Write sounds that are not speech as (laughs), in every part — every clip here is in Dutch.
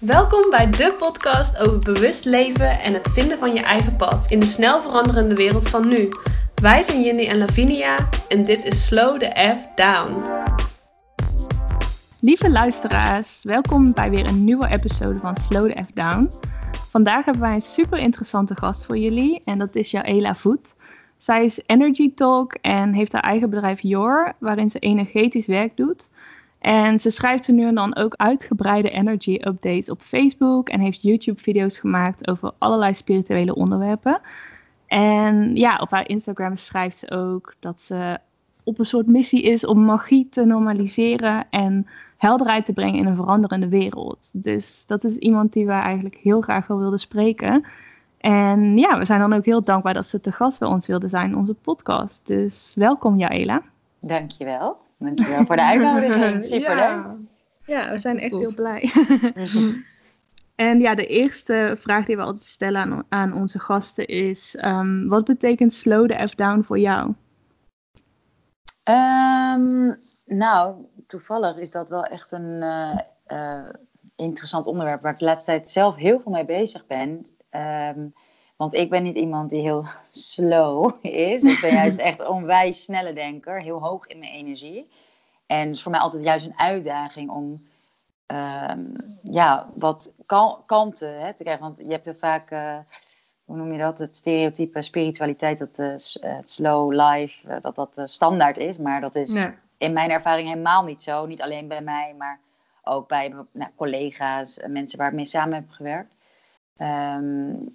Welkom bij de podcast over bewust leven en het vinden van je eigen pad in de snel veranderende wereld van nu. Wij zijn Jindy en Lavinia en dit is Slow the F Down. Lieve luisteraars, welkom bij weer een nieuwe episode van Slow the F Down. Vandaag hebben wij een super interessante gast voor jullie en dat is Jaela Voet. Zij is Energy Talk en heeft haar eigen bedrijf Your, waarin ze energetisch werk doet. En ze schrijft er nu en dan ook uitgebreide energy updates op Facebook en heeft YouTube-video's gemaakt over allerlei spirituele onderwerpen. En ja, op haar Instagram schrijft ze ook dat ze op een soort missie is om magie te normaliseren en helderheid te brengen in een veranderende wereld. Dus dat is iemand die we eigenlijk heel graag wel wilden spreken. En ja, we zijn dan ook heel dankbaar dat ze te gast bij ons wilde zijn in onze podcast. Dus welkom Jaela. Dankjewel. Dankjewel voor de uitnodiging. (laughs) Superleuk. Ja. ja, we zijn echt heel blij. (laughs) en ja, de eerste vraag die we altijd stellen aan, aan onze gasten is: um, wat betekent slow the F down voor jou? Um, nou, toevallig is dat wel echt een uh, uh, interessant onderwerp waar ik de laatste tijd zelf heel veel mee bezig ben. Um, want ik ben niet iemand die heel slow is. Ik ben juist (laughs) echt een onwijs snelle denker, heel hoog in mijn energie. En het is voor mij altijd juist een uitdaging om um, ja, wat kal kalmte hè, te krijgen. Want je hebt er vaak, uh, hoe noem je dat, het stereotype spiritualiteit, dat uh, het slow life, uh, dat dat standaard is. Maar dat is nee. in mijn ervaring helemaal niet zo. Niet alleen bij mij, maar ook bij nou, collega's, mensen waar ik mee samen heb gewerkt. Um,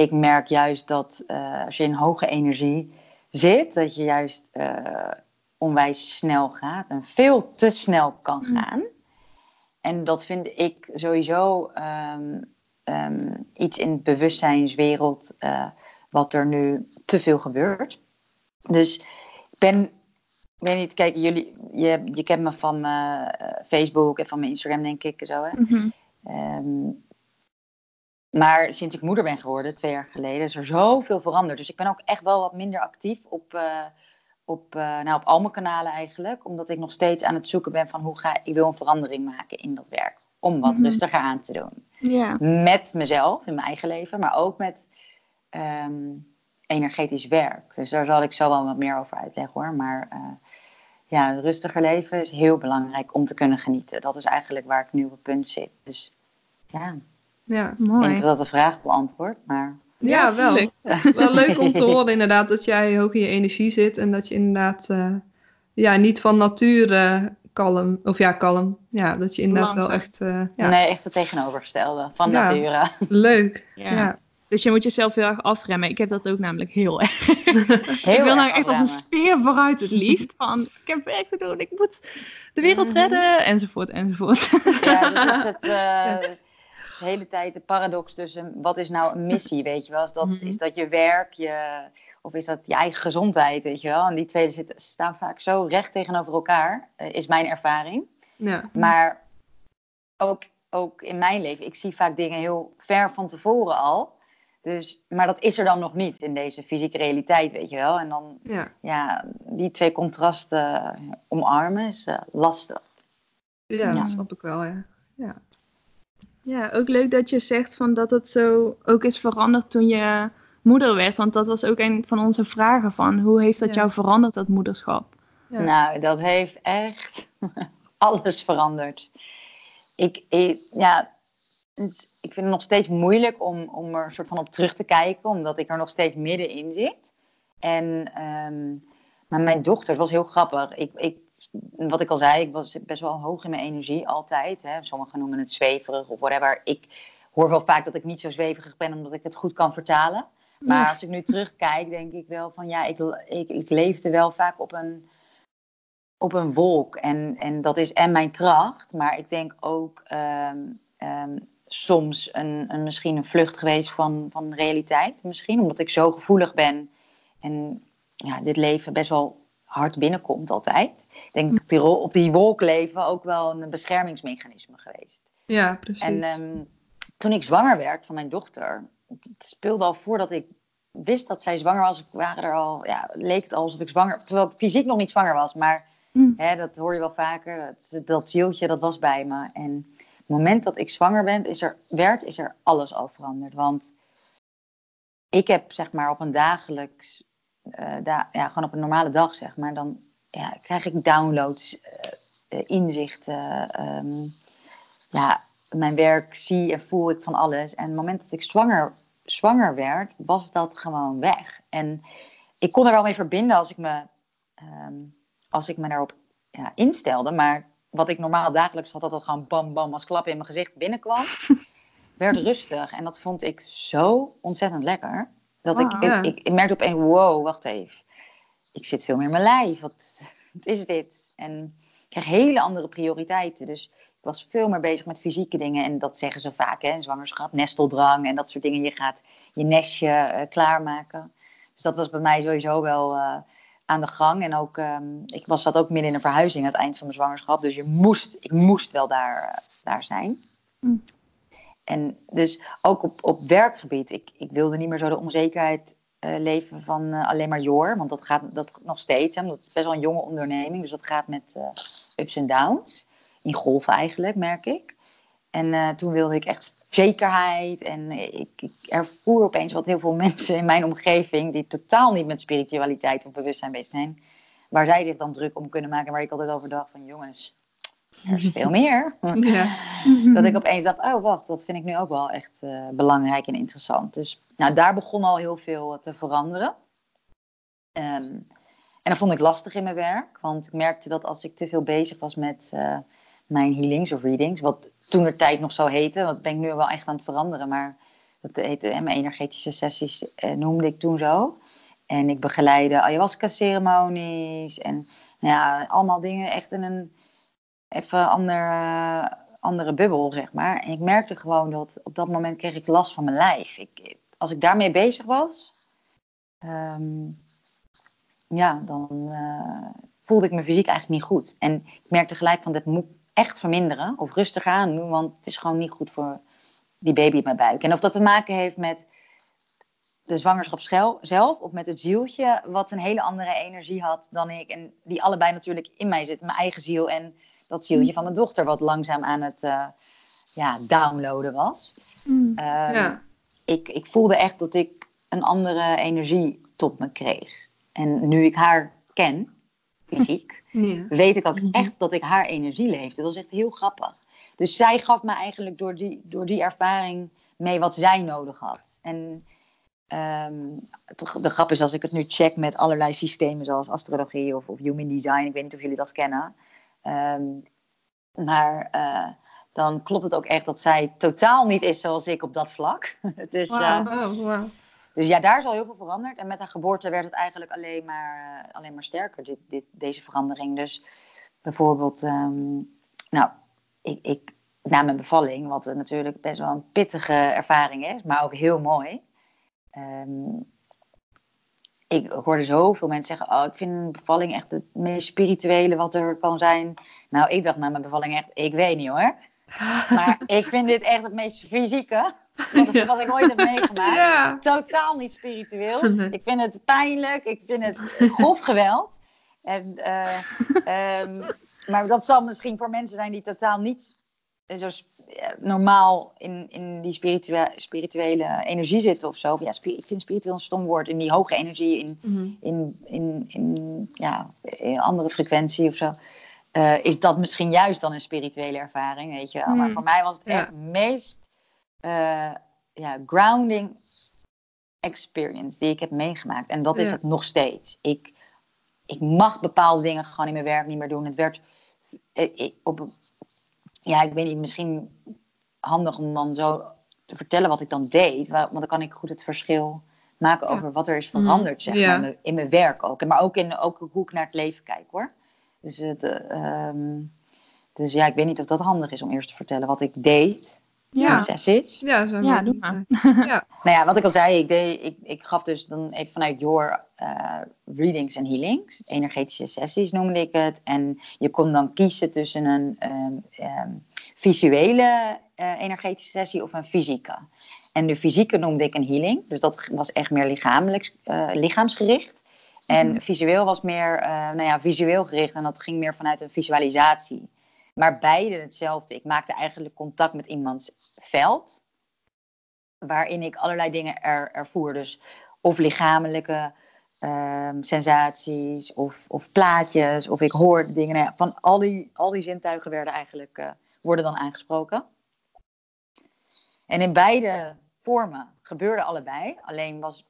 ik merk juist dat uh, als je in hoge energie zit, dat je juist uh, onwijs snel gaat en veel te snel kan gaan. Mm. En dat vind ik sowieso um, um, iets in de bewustzijnswereld uh, wat er nu te veel gebeurt. Dus ik ben, ik weet niet, kijk, jullie, je, je kent me van Facebook en van mijn Instagram, denk ik zo. Hè? Mm-hmm. Um, maar sinds ik moeder ben geworden, twee jaar geleden, is er zoveel veranderd. Dus ik ben ook echt wel wat minder actief op, uh, op, uh, nou, op al mijn kanalen eigenlijk. Omdat ik nog steeds aan het zoeken ben van hoe ga ik wil een verandering maken in dat werk. Om wat mm -hmm. rustiger aan te doen. Ja. Met mezelf, in mijn eigen leven, maar ook met um, energetisch werk. Dus daar zal ik zo wel wat meer over uitleggen hoor. Maar uh, ja, rustiger leven is heel belangrijk om te kunnen genieten. Dat is eigenlijk waar ik nu op het punt zit. Dus ja. Ja, mooi. Ik denk dat de vraag beantwoord, maar... Ja, ja wel. (laughs) wel leuk om te horen inderdaad dat jij hoog in je energie zit en dat je inderdaad uh, ja, niet van nature kalm, of ja, kalm. Ja, dat je inderdaad Langzaam. wel echt... Uh, ja. Nee, echt het tegenovergestelde van ja, nature. (laughs) Leuk, ja. ja. Dus je moet jezelf heel erg afremmen. Ik heb dat ook namelijk heel erg. Heel (laughs) ik wil nou echt als een speer vooruit het liefst. Van, ik heb werk te doen, ik moet de wereld -hmm. redden, enzovoort, enzovoort. Ja, dat is het... Uh, de hele tijd de paradox tussen wat is nou een missie, weet je wel? Is dat, mm -hmm. is dat je werk, je, of is dat je eigen gezondheid, weet je wel? En die twee zitten, staan vaak zo recht tegenover elkaar, uh, is mijn ervaring. Ja. Maar ook, ook in mijn leven, ik zie vaak dingen heel ver van tevoren al. Dus, maar dat is er dan nog niet in deze fysieke realiteit, weet je wel? En dan, ja, ja die twee contrasten omarmen is uh, lastig. Ja, ja, dat snap ik wel, ja. ja. Ja, ook leuk dat je zegt van dat het zo ook is veranderd toen je moeder werd. Want dat was ook een van onze vragen van hoe heeft dat ja. jou veranderd, dat moederschap? Ja. Nou, dat heeft echt (laughs) alles veranderd. Ik, ik, ja, ik vind het nog steeds moeilijk om, om er soort van op terug te kijken, omdat ik er nog steeds middenin zit. En um, maar mijn dochter, het was heel grappig. Ik, ik wat ik al zei, ik was best wel hoog in mijn energie altijd. Hè. Sommigen noemen het zweverig of whatever. Ik hoor wel vaak dat ik niet zo zweverig ben, omdat ik het goed kan vertalen. Maar als ik nu terugkijk, denk ik wel van ja, ik, ik, leefde wel vaak op een, op een wolk. En, en dat is en mijn kracht, maar ik denk ook um, um, soms een, een, misschien een vlucht geweest van, van realiteit. Misschien omdat ik zo gevoelig ben en ja, dit leven best wel hard binnenkomt altijd. Ik denk op die, op die wolk leven ook wel een beschermingsmechanisme geweest. Ja, precies. En um, toen ik zwanger werd van mijn dochter, het speelde al voordat ik wist dat zij zwanger was, waren er al, ja, leek het alsof ik zwanger, terwijl ik fysiek nog niet zwanger was, maar mm. hè, dat hoor je wel vaker, dat, dat zieltje, dat was bij me. En moment dat ik zwanger ben, is er, werd, is er alles al veranderd. Want ik heb zeg maar op een dagelijks, uh, ja, gewoon op een normale dag zeg maar, dan ja, krijg ik downloads, uh, inzichten. Um, ja, mijn werk zie en voel ik van alles. En het moment dat ik zwanger, zwanger werd, was dat gewoon weg. En ik kon er wel mee verbinden als ik me, um, als ik me daarop ja, instelde. Maar wat ik normaal dagelijks had, dat dat gewoon bam bam als klap in mijn gezicht binnenkwam, (laughs) werd rustig. En dat vond ik zo ontzettend lekker. Dat ik, ah, ik, ik, ik, merkte opeens, wow, wacht even. Ik zit veel meer in mijn lijf. Wat, (laughs) wat is dit? En ik krijg hele andere prioriteiten. Dus ik was veel meer bezig met fysieke dingen. En dat zeggen ze vaak, hè, zwangerschap, nesteldrang en dat soort dingen. Je gaat je nestje uh, klaarmaken. Dus dat was bij mij sowieso wel uh, aan de gang. En ook, um, ik was, zat ook midden in een verhuizing aan het eind van mijn zwangerschap. Dus je moest, ik moest wel daar, uh, daar zijn. Mm. En dus ook op, op werkgebied. Ik, ik wilde niet meer zo de onzekerheid uh, leven van uh, alleen maar Jor. Want dat gaat dat nog steeds. Hè, dat is best wel een jonge onderneming. Dus dat gaat met uh, ups en downs. In golven eigenlijk, merk ik. En toen wilde ik echt zekerheid. En ik, ik ervoer opeens wat heel veel (laughs) mensen in mijn omgeving... die totaal niet met spiritualiteit of bewustzijn bezig zijn... waar zij zich dan druk om kunnen maken. Waar ik altijd over dacht van jongens... Er is veel (laughs) meer. Ja. (laughs) dat ik opeens dacht, oh wacht, dat vind ik nu ook wel echt uh, belangrijk en interessant. Dus nou, daar begon al heel veel te veranderen. Um, en dat vond ik lastig in mijn werk, want ik merkte dat als ik te veel bezig was met uh, mijn healings of readings, wat toen de tijd nog zo heette, dat ben ik nu wel echt aan het veranderen, maar dat heette, en mijn energetische sessies eh, noemde ik toen zo. En ik begeleide ayahuasca-ceremonies en nou ja, allemaal dingen echt in een even andere, andere bubbel, zeg maar. En ik merkte gewoon dat op dat moment kreeg ik last van mijn lijf. Ik, als ik daarmee bezig was, ehm, ja, dan uh, voelde ik me fysiek eigenlijk niet goed. En ik merkte gelijk van, dit moet echt verminderen of rustig aan doen, want het is gewoon niet goed voor die baby in mijn buik. En of dat te maken heeft met de zwangerschap zelf of met het zieltje, wat een hele andere energie had dan ik. En die allebei natuurlijk in mij zit, mijn eigen ziel en dat zieltje van mijn dochter wat langzaam aan het uh, ja, downloaden was. Mm, um, ja. ik, ik voelde echt dat ik een andere energie tot me kreeg. En nu ik haar ken, fysiek, (laughs) ja. weet ik ook mhm. echt dat ik haar energie leefde. Dat was echt heel grappig. Dus zij gaf me eigenlijk door die, door die ervaring mee wat zij nodig had. En um, de grap is als ik het nu check met allerlei systemen zoals astrologie of, of human design. Ik weet niet of jullie dat kennen. Um, maar uh, dan klopt het ook echt dat zij totaal niet is zoals ik op dat vlak. dus, wow, wow. dus ja, daar is al heel veel veranderd. En met haar geboorte werd het eigenlijk alleen maar, uh, alleen maar sterker, dit, dit, deze verandering. Dus bijvoorbeeld, um, nou, ik, ik, na mijn bevalling, wat natuurlijk best wel een pittige ervaring is, maar ook heel mooi. Um, ik hoorde zoveel mensen zeggen: Oh, ik vind een bevalling echt het meest spirituele wat er kan zijn. Nou, ik dacht na mijn bevalling echt: Ik weet niet hoor. (laughs) Maar ik vind dit echt het meest fysieke. Wat, wat ik ooit heb meegemaakt. (laughs) Totaal niet spiritueel. Ik vind het pijnlijk. Ik vind het grof geweld. En, uh, um, (laughs) maar dat zal misschien voor mensen zijn die totaal niet zo normaal in, in die spirituele, spirituele energie zitten of zo. Ja, ik vind spiritueel een stom woord. In die hoge energie, in, mhm. in, in, in, ja, in andere frequentie of zo. Uh, is dat misschien juist dan een spirituele ervaring, weet je wel. Maar mhm. voor mij was het echt het meest uh, ja, grounding experience die ik heb meegemaakt. En dat is het nog steeds. Ik, ik mag bepaalde dingen gewoon in mijn werk niet meer doen. Het werd ik, eh, op ja, ik weet niet, misschien handig om dan zo te vertellen wat ik dan deed. Want dan kan ik goed het verschil maken over wat er is mm. veranderd zeg maar, in, mijn, werk ook. Maar ook, in, ook hoe ik naar het leven kijk hoor. Dus, het, uh, dus ja, ik weet niet of dat handig is om eerst te vertellen wat ik deed ja. sessies. Ja, zo ja doe maar. (laughs) ja. nou ja, wat ik al zei, ik, deed, ik, ik gaf dus dan even vanuit Your uh, readings en healings, energetische sessies noemde ik het. En je kon dan kiezen tussen een um, um, visuele uh, energetische sessie of een fysieke. En de fysieke noemde ik een healing, dus dat was echt meer lichamelijk, uh, lichaamsgericht. En mm visueel was meer nou ja, visueel gericht en dat ging meer vanuit een visualisatie maar beide hetzelfde. Ik maakte eigenlijk contact met iemands veld, waarin ik allerlei dingen er, ervoer. Dus of lichamelijke ehm, sensaties, of, of plaatjes, of ik hoorde dingen. Nou van al die, al die zintuigen werden eigenlijk, uh, worden dan aangesproken. En in beide vormen gebeurde allebei. Alleen was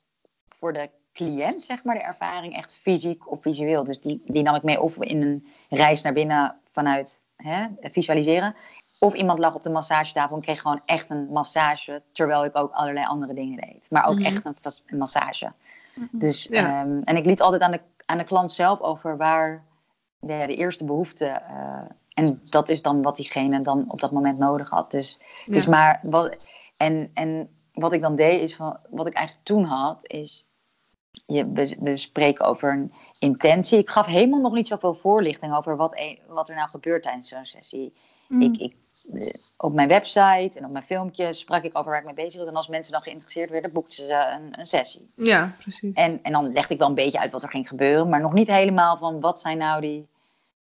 voor de cliënt, zeg maar, de ervaring echt fysiek of visueel. Dus die, die nam ik mee of in een reis naar binnen vanuit hè, visualiseren. Of iemand lag op de massagetafel en kreeg gewoon echt een massage, terwijl ik ook allerlei andere dingen deed. Maar ook mhm. echt een, een massage. Mhm. Dus, ehm, en ik liet altijd aan de, aan de klant zelf over waar de, de eerste behoefte. Uh, en dat is dan wat diegene dan op dat moment nodig had. Dus het is maar. Wat, en, en wat ik dan deed, is van, wat ik eigenlijk toen had, is je, we, spreken over een intentie. Ik gaf helemaal nog niet zoveel voorlichting over wat, e, wat er nou gebeurt tijdens zo'n sessie. Mm. Ik, ik, eh, op mijn website en op mijn filmpjes sprak ik over waar ik mee bezig was. En als mensen dan geïnteresseerd werden, boekten ze een, een sessie. Ja, precies. En, en dan legde ik wel een beetje uit wat er ging gebeuren. Maar nog niet helemaal van wat zijn nou die...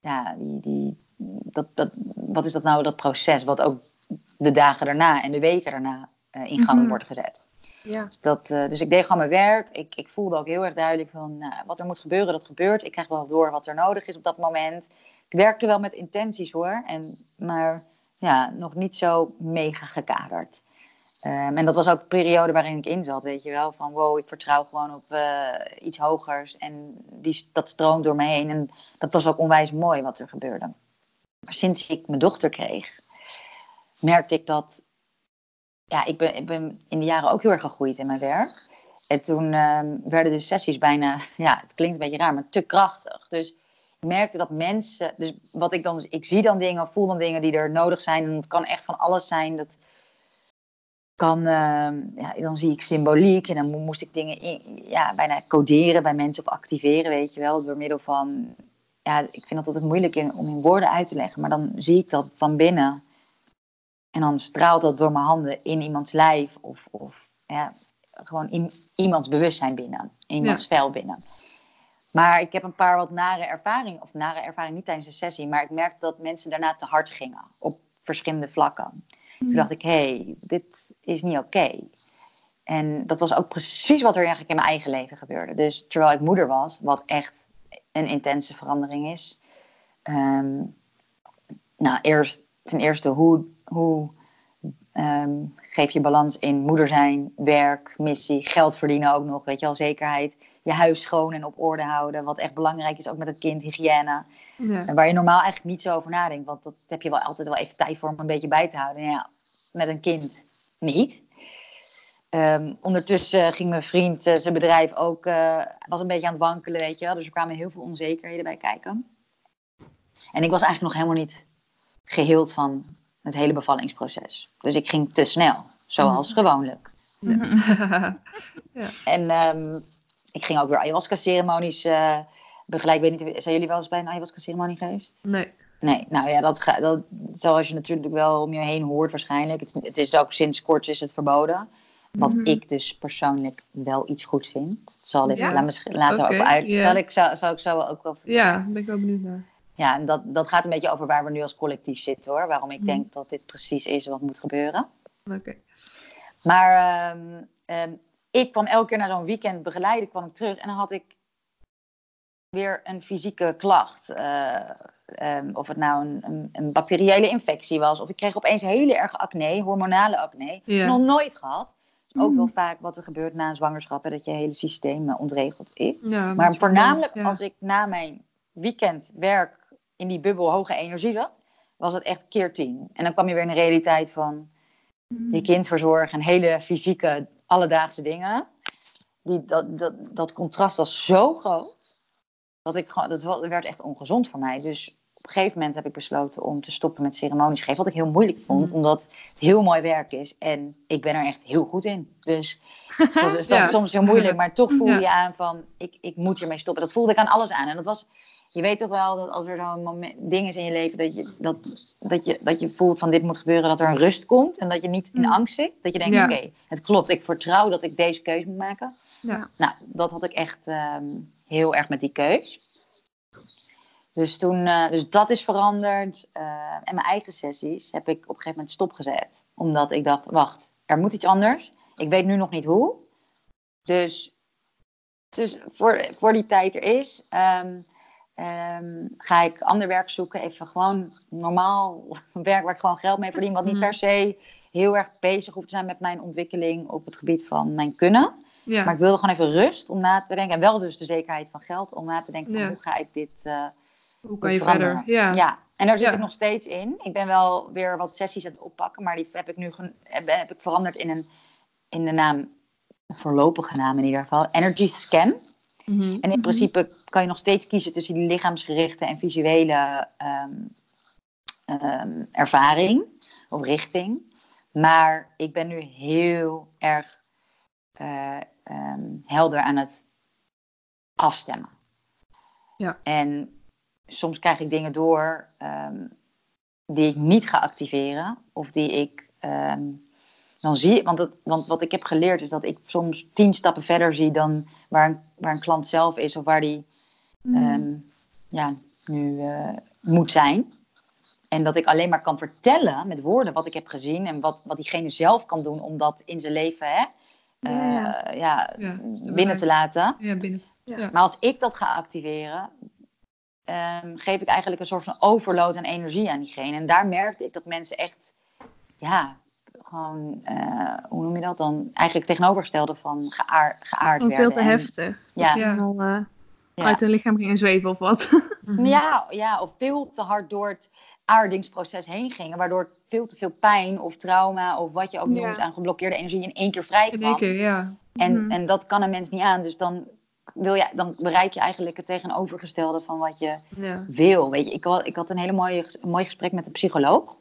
Ja, die, die, dat, dat, wat is dat nou, dat proces wat ook de dagen daarna en de weken daarna uh, in gang mm wordt gezet. Ja. Dus, dat, uh, dus ik deed gewoon mijn werk. Ik, ik voelde ook heel erg duidelijk van nou, wat er moet gebeuren, dat gebeurt. Ik krijg wel door wat er nodig is op dat moment. Ik werkte wel met intenties hoor, en, maar ja, nog niet zo mega gekaderd. Um, en dat was ook de periode waarin ik in zat, weet je wel. Van wow, ik vertrouw gewoon op uh, iets hogers. En die, dat stroomt door me heen. En dat was ook onwijs mooi wat er gebeurde. Maar sinds ik mijn dochter kreeg, merkte ik dat ja, ik ben, ik ben in de jaren ook heel erg gegroeid in mijn werk. En toen ehm, werden de sessies bijna, (laughs) ja, het klinkt een beetje raar, maar te krachtig. Dus ik merkte dat mensen, dus wat ik dan, ik zie dan dingen, voel dan dingen die er nodig zijn. En het kan echt van alles zijn. Dat kan, uh, ja, dan zie ik symboliek en dan moest ik dingen in, ja, bijna coderen bij mensen of activeren, weet je wel, door middel van, ja, ik vind dat altijd moeilijk om in woorden uit te leggen, maar dan zie ik dat van binnen. En dan straalt dat door mijn handen in iemands lijf of, of ja, gewoon in iemands bewustzijn binnen, in iemands vel binnen. Maar ik heb een paar wat nare ervaringen, of nare ervaringen niet tijdens de sessie, maar ik merkte dat mensen daarna te hard gingen op verschillende vlakken. Toen hmm. dacht ik, hé, hey, dit is niet oké. En dat was ook precies wat er eigenlijk in mijn eigen leven gebeurde. Dus terwijl ik moeder was, wat echt een intense verandering is. Ehm, nou, eerst, ten eerste, hoe hoe ehm, geef je balans in moeder zijn, werk, missie, geld verdienen ook nog, weet je wel, zekerheid. Je huis schoon en op orde houden, wat echt belangrijk is, ook met het kind, hygiëne. Ja. En waar je normaal eigenlijk niet zo over nadenkt, want dat heb je wel altijd wel even tijd voor om een beetje bij te houden. Ja, met een kind niet. Um, ondertussen ging mijn vriend uh, zijn bedrijf ook, uh, was een beetje aan het wankelen, weet je wel. Dus er kwamen heel veel onzekerheden bij kijken. En ik was eigenlijk nog helemaal niet geheeld van het hele bevallingsproces. Dus ik ging te snel, zoals mm. gewoonlijk. Ja. (laughs) ja. En um, ik ging ook weer ayahuasca-ceremonies uh, begeleiden. Ik weet niet, zijn jullie wel eens bij een ayahuasca-ceremonie geweest? Nee. Nee, nou ja, dat, dat, zoals je natuurlijk wel om je heen hoort waarschijnlijk. Het, het is ook sinds kort is het verboden. Wat mm -hmm. ik dus persoonlijk wel iets goed vind. Zal ik ja? laat me, later okay, ook uit. Yeah. Zal, ik, zal, zal ik zo ook wel. Ja, ben ik wel benieuwd naar ja, en dat, dat gaat een beetje over waar we nu als collectief zitten hoor. Waarom ik mhm. denk dat dit precies is wat moet gebeuren. Oké. Maar um, um, ik kwam elke keer naar zo'n weekend begeleiden, kwam ik terug en dan had ik weer een fysieke klacht. Uh, um, of het nou een, een, een, bacteriële infectie was, of ik kreeg opeens hele erge acne, hormonale acne. Ja. Nog nooit gehad. Ook mm. wel vaak wat er gebeurt na een zwangerschap, dat je hele systeem uh, ontregeld is. Ja, maar voornamelijk ja. als ik na mijn weekend werk in die bubbel hoge energie zat, was het echt keer tien. En dan kwam je weer in de realiteit van je kind verzorgen en hele fysieke, alledaagse dingen. Die, dat, dat, dat contrast was zo groot, dat, ik, dat werd echt ongezond voor mij. Dus op een gegeven moment heb ik besloten om te stoppen met ceremonies geven. Wat ik heel moeilijk vond, mm. omdat het heel mooi werk is. En ik ben er echt heel goed in. Dus (laughs) dat is, is soms heel moeilijk. Maar toch voel je aan van, ik, ik moet hiermee stoppen. Dat voelde ik aan alles aan. En dat was je weet toch wel dat als er zo'n ding is in je leven dat je, dat, dat, je, dat je voelt van dit moet gebeuren, dat er een rust komt en dat je niet in mm. angst zit. Dat je denkt, oké, het klopt, ik vertrouw dat ik deze keuze moet maken. Ja. Nou, dat had ik echt um, heel erg met die keus. Dus, toen, eh, dus dat is veranderd. Eh, en mijn eigen sessies heb ik op een gegeven moment stopgezet. Omdat ik dacht, wacht, er moet iets anders. Ik weet nu nog niet hoe. Dus, dus voor, voor die tijd er is, ehm, ehm, ga ik ander werk zoeken. Even gewoon normaal (laughs) werk waar ik gewoon geld mee verdien. Wat niet Mhm. per se heel erg bezig hoeft te zijn met mijn ontwikkeling op het gebied van mijn kunnen. Ja. Maar ik wilde gewoon even rust om na te denken. En wel dus de zekerheid van geld om na te denken van hoe ga ik dit... eh, Hoe kan je veranderen. verder? Ja. ja, en daar zit ik nog steeds in. Ik ben wel weer wat sessies aan het oppakken, maar die heb ik nu heb, heb ik veranderd in, een, in de naam, een voorlopige naam in ieder geval, Energy Scan. Mhm. En in Mhm. principe kan je nog steeds kiezen tussen die lichaamsgerichte en visuele ehm, ehm, ervaring of richting. Maar ik ben nu heel erg eh, ehm, helder aan het afstemmen. Ja. En soms krijg ik dingen door die ik niet ga activeren. Of die ik dan zie. Want, het, want wat ik heb geleerd is dat ik soms tien stappen verder zie dan waar een, waar een klant zelf is. Of waar die Mhm. ehm, ja, nu eh, moet zijn. En dat ik alleen maar kan vertellen met woorden wat ik heb gezien. En wat, wat diegene zelf kan doen om dat in zijn leven hè, Ja, ja. eh, ja, Ja, te binnen te laten. Ja, binnen. Maar als ik dat ga activeren, ehm, geef ik eigenlijk een soort van overload aan energie aan diegene. En daar merkte ik dat mensen echt, ja, gewoon, eh, hoe noem je dat dan? Eigenlijk tegenovergestelde van geaard, geaard Gewoon veel werden. te En- heftig. Ja, eh, Ja. uit hun lichaam gingen zweven of wat. Mhm. ja, ja, of veel te hard door het aardingsproces heen gingen. Waardoor veel te veel pijn of trauma of wat je ook Ja. noemt aan geblokkeerde energie in één keer vrij In kwam. één keer, ja. En, Mhm. en dat kan een mens niet aan. Dus dan, wil je, dan bereik je eigenlijk het tegenovergestelde van wat je ja. wil. Weet je, ik, had, ik had een hele mooie, een mooi gesprek met een psycholoog.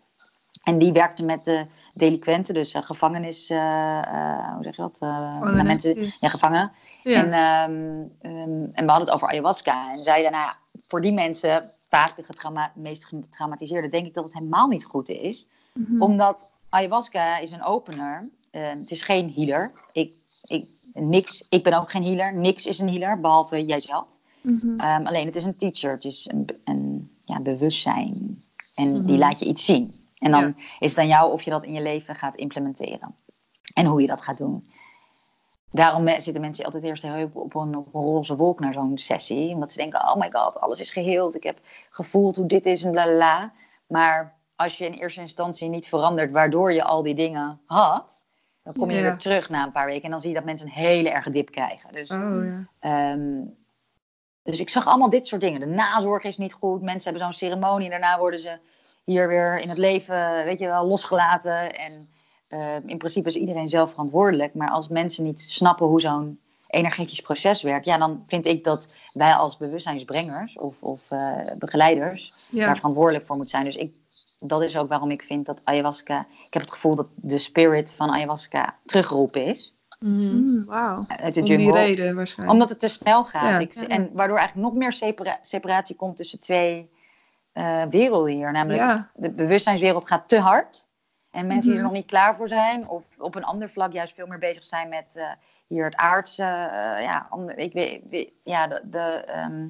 En die werkte met de delinquenten, dus eh, gevangenis, eh, eh, hoe zeg je dat? Nou, mensen, ja. Ja. En, ehm, ehm, en we hadden het over ayahuasca. En zeiden, nou ja, voor die mensen, vaak de getrauma, meest getraumatiseerden, denk ik dat het helemaal niet goed is. Mhm. Omdat ayahuasca is een opener. Ehm, het is geen healer. Ik, ik, niks, ik ben ook geen healer. Niks is een healer, behalve jijzelf. Mhm. Alleen het is een teacher, het is een, ja, bewustzijn. En Mhm. die laat je iets zien. En dan is het aan jou of je dat in je leven gaat implementeren. En hoe je dat gaat doen. Daarom eh, zitten mensen altijd eerst heel op, een, op een roze wolk naar zo'n sessie. Omdat ze denken, oh my god, alles is geheeld. Ik heb gevoeld hoe dit is en la la la. Maar als je in eerste instantie niet verandert waardoor je al die dingen had... dan kom je Ja. weer terug na een paar weken. En dan zie je dat mensen een hele erge dip krijgen. Dus Oh ja. Ehm, dus ik zag allemaal dit soort dingen. De nazorg is niet goed. Mensen hebben zo'n ceremonie. En daarna worden ze hier weer in het leven, weet je wel, losgelaten. En ehm, in principe is iedereen zelf verantwoordelijk. Maar als mensen niet snappen hoe zo'n energetisch proces werkt, ja, dan vind ik dat wij als bewustzijnsbrengers of, of eh, begeleiders Ja. daar verantwoordelijk voor moeten zijn. Dus ik, dat is ook waarom ik vind dat ayahuasca. Ik heb het gevoel dat de spirit van ayahuasca teruggeroepen is. Mhm. Mm. Uit de Om die reden waarschijnlijk. Omdat het te snel gaat. Ja. Ik, Ja. En waardoor eigenlijk nog meer separa- separatie komt tussen twee eh, werelden hier. Namelijk Ja. de bewustzijnswereld gaat te hard. En mensen die Mhm. er nog niet klaar voor zijn. Of op een ander vlak juist veel meer bezig zijn met eh, hier het aardse. eh, ja, ander, ik weet, weet- ja, de... de ehm,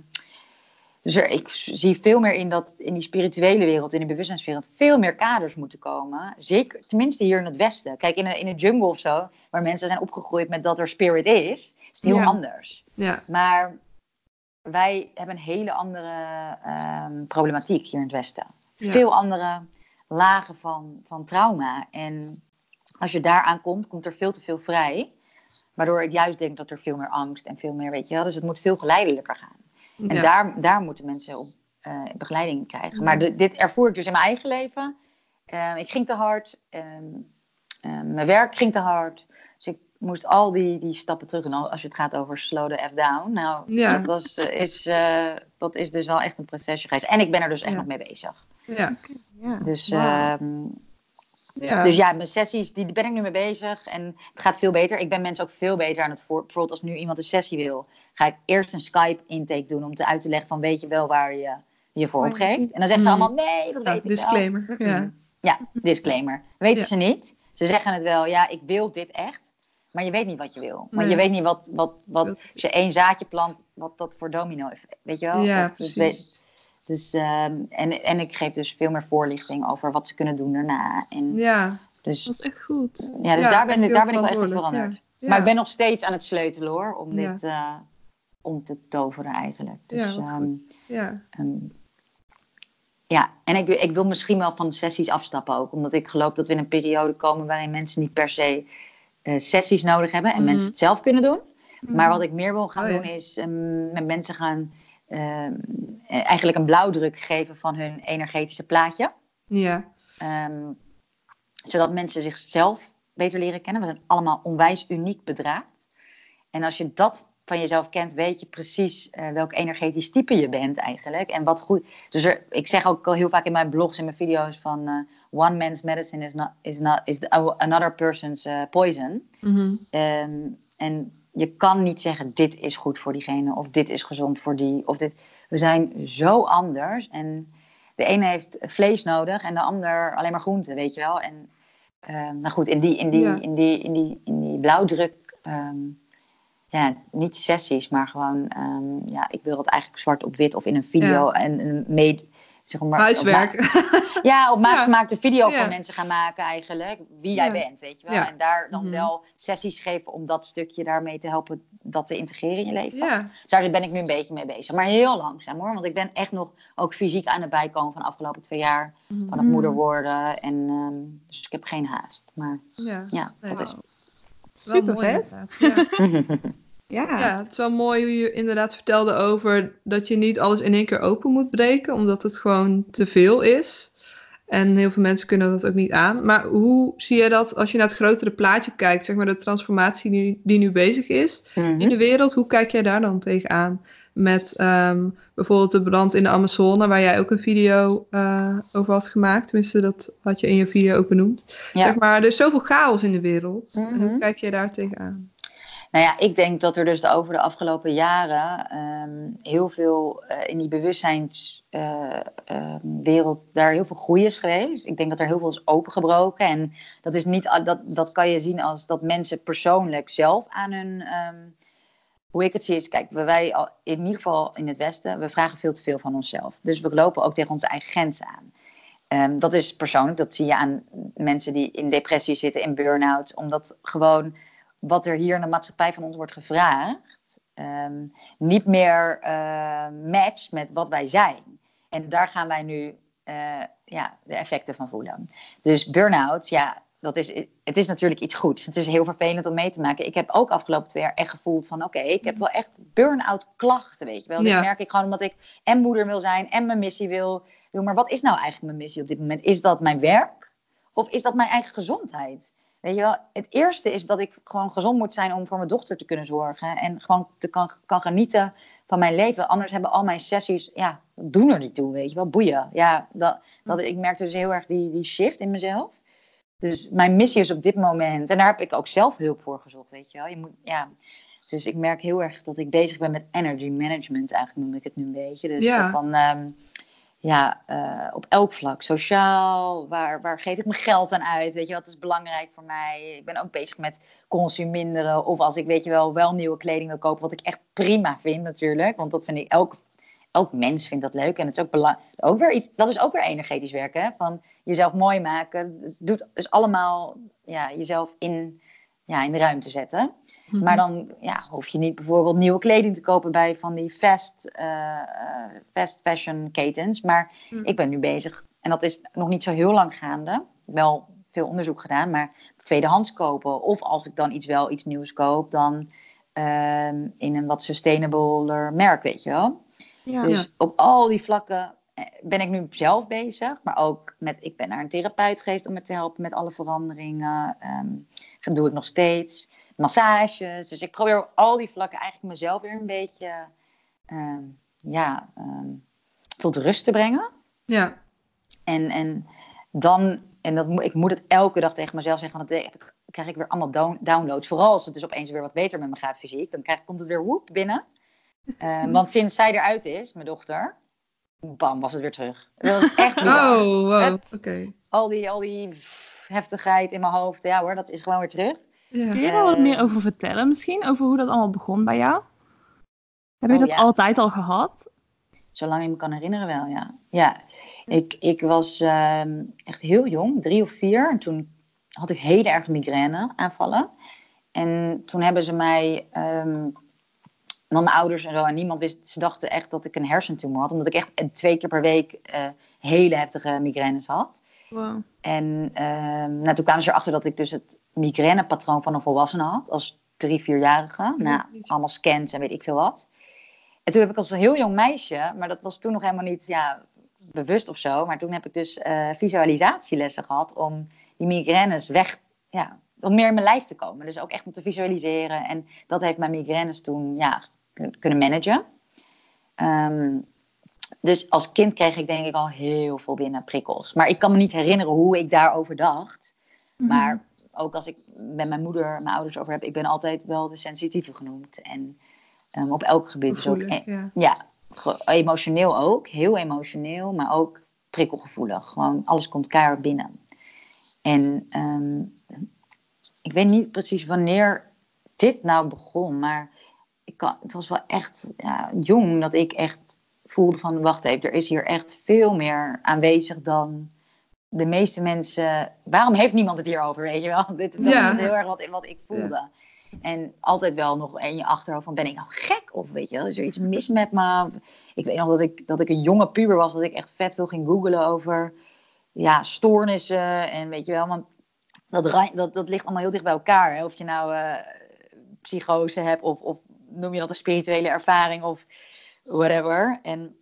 dus er, ik zie veel meer in dat in die spirituele wereld, in de bewustzijnswereld, veel meer kaders moeten komen. Zeker, tenminste hier in het Westen. Kijk, in een, in een jungle of zo, waar mensen zijn opgegroeid met dat er spirit is, is het heel Ja. anders. Ja. Maar wij hebben een hele andere ehm, problematiek hier in het Westen. Ja. Veel andere lagen van, van trauma. En als je daaraan komt, komt er veel te veel vrij. Waardoor ik juist denk dat er veel meer angst en veel meer, weet je wel. Dus het moet veel geleidelijker gaan. En Ja. daar, daar moeten mensen op eh, begeleiding krijgen. Ja. Maar de- dit ervoer ik dus in mijn eigen leven. Eh, ik ging te hard. ehm, eh, mijn werk ging te hard. Ik moest al die, die stappen terug doen. Al- Als je het gaat over slow the F down. Nou, Ja. dat, was, eh, is, eh, dat is dus wel echt een procesje geweest. En ik ben er dus echt Ja. nog mee bezig. Ja. Ja. Dus, ehm, Ja. dus ja, mijn sessies, die ben ik nu mee bezig. En het gaat veel beter. Ik ben mensen ook veel beter aan het voor. Bijvoorbeeld als nu iemand een sessie wil, ga ik eerst een Skype intake doen om te uit te leggen van weet je wel waar je je voor opgeeft. En dan zeggen ze Mm. allemaal nee, dat Ja, weet ik wel. disclaimer. Ja. Mm. Ja, disclaimer. Weten Ja. ze niet. Ze zeggen het wel, ja, ik wil dit echt. Maar je weet niet wat je wil. Maar Nee. je weet niet wat, wat, wat, als je één zaadje plant, wat dat voor domino heeft. Weet je wel? Ja, Dat- precies. Dus, ehm, en, en ik geef dus veel meer voorlichting over wat ze kunnen doen daarna. En Ja, dus Dat is echt goed. ja, dus Ja, daar ben, ik, daar ben ik wel echt in verantwoordelijk, veranderd. ja. Maar ik ben nog steeds aan het sleutelen hoor, om Ja. dit eh, om te toveren eigenlijk. Dus, Ja, wat ehm, goed. Ja, ehm, ja, en ik, ik wil misschien wel van de sessies afstappen ook. Omdat ik geloof dat we in een periode komen waarin mensen niet per se eh, sessies nodig hebben. En Mhm. mensen het zelf kunnen doen. Maar wat ik... meer wil gaan Oh, ja. doen is ehm, met mensen gaan ehm, eh, eigenlijk een blauwdruk geven van hun energetische plaatje. ja, Ehm, zodat mensen zichzelf beter leren kennen. We zijn allemaal onwijs uniek bedraad. En als je dat van jezelf kent, weet je precies eh, welk energetisch type je bent eigenlijk. En wat goed. Dus er, ik zeg ook al heel vaak in mijn blogs en mijn video's van eh, one man's medicine is, not, is, not, is the- another person's eh, poison. mhm, Ehm, en je kan niet zeggen, dit is goed voor diegene, of dit is gezond voor die, of dit. We zijn zo anders. En de ene heeft vlees nodig en de ander alleen maar groenten, weet je wel. En ehm, nou goed, in die, in die, Ja. in die, in die, in die blauwdruk, ehm, ja, niet sessies, maar gewoon, ehm, ja, ik wil dat eigenlijk zwart op wit of in een video en een mee, zeg maar, huiswerk. (laughs) ja, op maat Ja. gemaakte video Ja. voor mensen gaan maken eigenlijk. Wie jij Ja. bent, weet je wel. Ja. En daar dan Mhm. wel sessies geven om dat stukje daarmee te helpen dat te integreren in je leven. Ja, Dus daar ben ik nu een beetje mee bezig. Maar heel langzaam hoor. Want ik ben echt nog ook fysiek aan het bijkomen van de afgelopen twee jaar. Van het Mhm. moeder worden. En, ehm, dus ik heb geen haast. Maar ja. ja, Nee, dat is... Wel Super mooi vet. (laughs) Ja. Ja. Het is wel mooi hoe je inderdaad vertelde over dat je niet alles in één keer open moet breken, omdat het gewoon te veel is. En heel veel mensen kunnen dat ook niet aan. Maar hoe zie je dat als je naar het grotere plaatje kijkt, zeg maar de transformatie die, die nu bezig is Mhm. in de wereld, hoe kijk jij daar dan tegenaan? Met ehm, bijvoorbeeld de brand in de Amazone, waar jij ook een video eh, over had gemaakt. Tenminste, dat had je in je video ook benoemd. Ja. Zeg maar, er is zoveel chaos in de wereld. En hoe Mhm. kijk jij daar tegenaan? Nou ja, ik denk dat er dus over de afgelopen jaren ehm, heel veel eh, in die bewustzijnswereld daar heel veel groei is geweest. Ik denk dat er heel veel is opengebroken. En dat, is niet, dat, dat kan je zien als dat mensen persoonlijk zelf aan hun. ehm, hoe ik het zie is, kijk, wij al- in ieder geval in het Westen, we vragen veel te veel van onszelf. Dus we lopen ook tegen onze eigen grenzen aan. Ehm, dat is persoonlijk, dat zie je aan mensen die in depressie zitten, in burn-out. Omdat gewoon wat er hier in de maatschappij van ons wordt gevraagd, ehm, niet meer eh, matcht met wat wij zijn. En daar gaan wij nu eh, ja, de effecten van voelen. Dus burn-out, ja, dat is, het is natuurlijk iets goeds. Het is heel vervelend om mee te maken. Ik heb ook afgelopen twee jaar echt gevoeld van... oké, ik heb wel echt burn-out klachten, weet je wel. Ja. Dat merk ik gewoon omdat ik en moeder wil zijn... en mijn missie wil doen. Maar wat is nou eigenlijk mijn missie op dit moment? Is dat mijn werk? Of is dat mijn eigen gezondheid? Weet je wel, het eerste is dat ik gewoon gezond moet zijn... om voor mijn dochter te kunnen zorgen. En gewoon te kan, kan genieten van mijn leven. Anders hebben al mijn sessies... ja, doen er niet toe, weet je wel. Boeien. Ja, dat, dat, ik merkte dus heel erg die, die shift in mezelf. Dus mijn missie is op dit moment, en daar heb ik ook zelf hulp voor gezocht, weet je wel. Je moet, ja. Dus ik merk heel erg dat ik bezig ben met energy management, eigenlijk noem ik het nu een beetje. Dus Ja. van, ehm, ja, eh, op elk vlak. Sociaal, waar, waar geef ik mijn geld aan uit, weet je wat is belangrijk voor mij. Ik ben ook bezig met consuminderen, of als ik, weet je wel, wel nieuwe kleding wil kopen, wat ik echt prima vind natuurlijk. Want dat vind ik, elk, elk mens vindt dat leuk. En het is ook, bela- ook weer iets, dat is ook weer energetisch werken, van jezelf mooi maken. Het doet dus allemaal ja, jezelf in, ja, in de ruimte zetten. Mhm. Maar dan ja, hoef je niet bijvoorbeeld nieuwe kleding te kopen bij van die fast, eh, fast fashion ketens. Maar Mhm. ik ben nu bezig, en dat is nog niet zo heel lang gaande. Wel veel onderzoek gedaan, maar tweedehands kopen. Of als ik dan iets wel iets nieuws koop, dan ehm, in een wat sustainabler merk, weet je wel. Ja. Dus op al die vlakken ben ik nu zelf bezig. Maar ook met, ik ben naar een therapeut geweest om me te helpen met alle veranderingen. Ehm, dat doe ik nog steeds. Massages. Dus ik probeer op al die vlakken eigenlijk mezelf weer een beetje ehm, ja, ehm, tot rust te brengen. Ja, En, en dan, en dat, ik moet het elke dag tegen mezelf zeggen, want dan krijg ik weer allemaal down- downloads. Vooral als het dus opeens weer wat beter met me gaat fysiek. Dan krijg, komt het weer woep binnen. (laughs) Want sinds zij eruit is, mijn dochter, bam, was het weer terug. Dat was echt (laughs) bizar. Oh, wow. Oké. Al, die, al die heftigheid in mijn hoofd, ja hoor, dat is gewoon weer terug. Ja. Kun je daar wat Eh, meer over vertellen misschien? Over hoe dat allemaal begon bij jou? Heb je Oh, dat ja. altijd al gehad? Zolang ik me kan herinneren wel, ja. Ja, ik, ik was ehm, echt heel jong, drie of vier. En toen had ik hele erg migraine aanvallen. En toen hebben ze mij, um, mijn ouders en zo, en niemand wist, ze dachten echt dat ik een hersentumor had. Omdat ik echt twee keer per week uh, hele heftige migraines had. Wow. En um, nou, toen kwamen ze erachter dat ik dus het migrainepatroon van een volwassene had. Als drie, vierjarige. Nou, allemaal scans en weet ik veel wat. En toen heb ik als een heel jong meisje, maar dat was toen nog helemaal niet ja, bewust of zo. Maar toen heb ik dus uh, visualisatielessen gehad om die migraines weg, ja, om meer in mijn lijf te komen. Dus ook echt om te visualiseren. En dat heeft mijn migraines toen ja, kunnen managen. Um, dus als kind kreeg ik denk ik al heel veel binnen prikkels. Maar ik kan me niet herinneren hoe ik daarover dacht. Mm -hmm. Maar ook als ik met mijn moeder, mijn ouders over heb, ik ben altijd wel de sensitieve genoemd. En um, op elk gebied. Dus ook, ja. ja, emotioneel ook. Heel emotioneel, maar ook prikkelgevoelig. Gewoon alles komt keihard binnen. En um, ik weet niet precies wanneer dit nou begon, maar ik kan, het was wel echt ja, jong dat ik echt voelde van, wacht even, er is hier echt veel meer aanwezig dan de meeste mensen. Waarom heeft niemand het hierover, weet je wel? (laughs) Dit dat Ja. is heel erg wat, wat ik voelde. En altijd wel nog in je achterhoofd van, ben ik nou gek? Of weet je wel, is er iets mis met me? Ik weet nog dat ik, dat ik een jonge puber was, dat ik echt vet veel ging googlen over ja, stoornissen. En weet je wel, want dat, dat, dat ligt allemaal heel dicht bij elkaar. Hè? Of je nou eh, psychose hebt of, of noem je dat een spirituele ervaring of whatever. En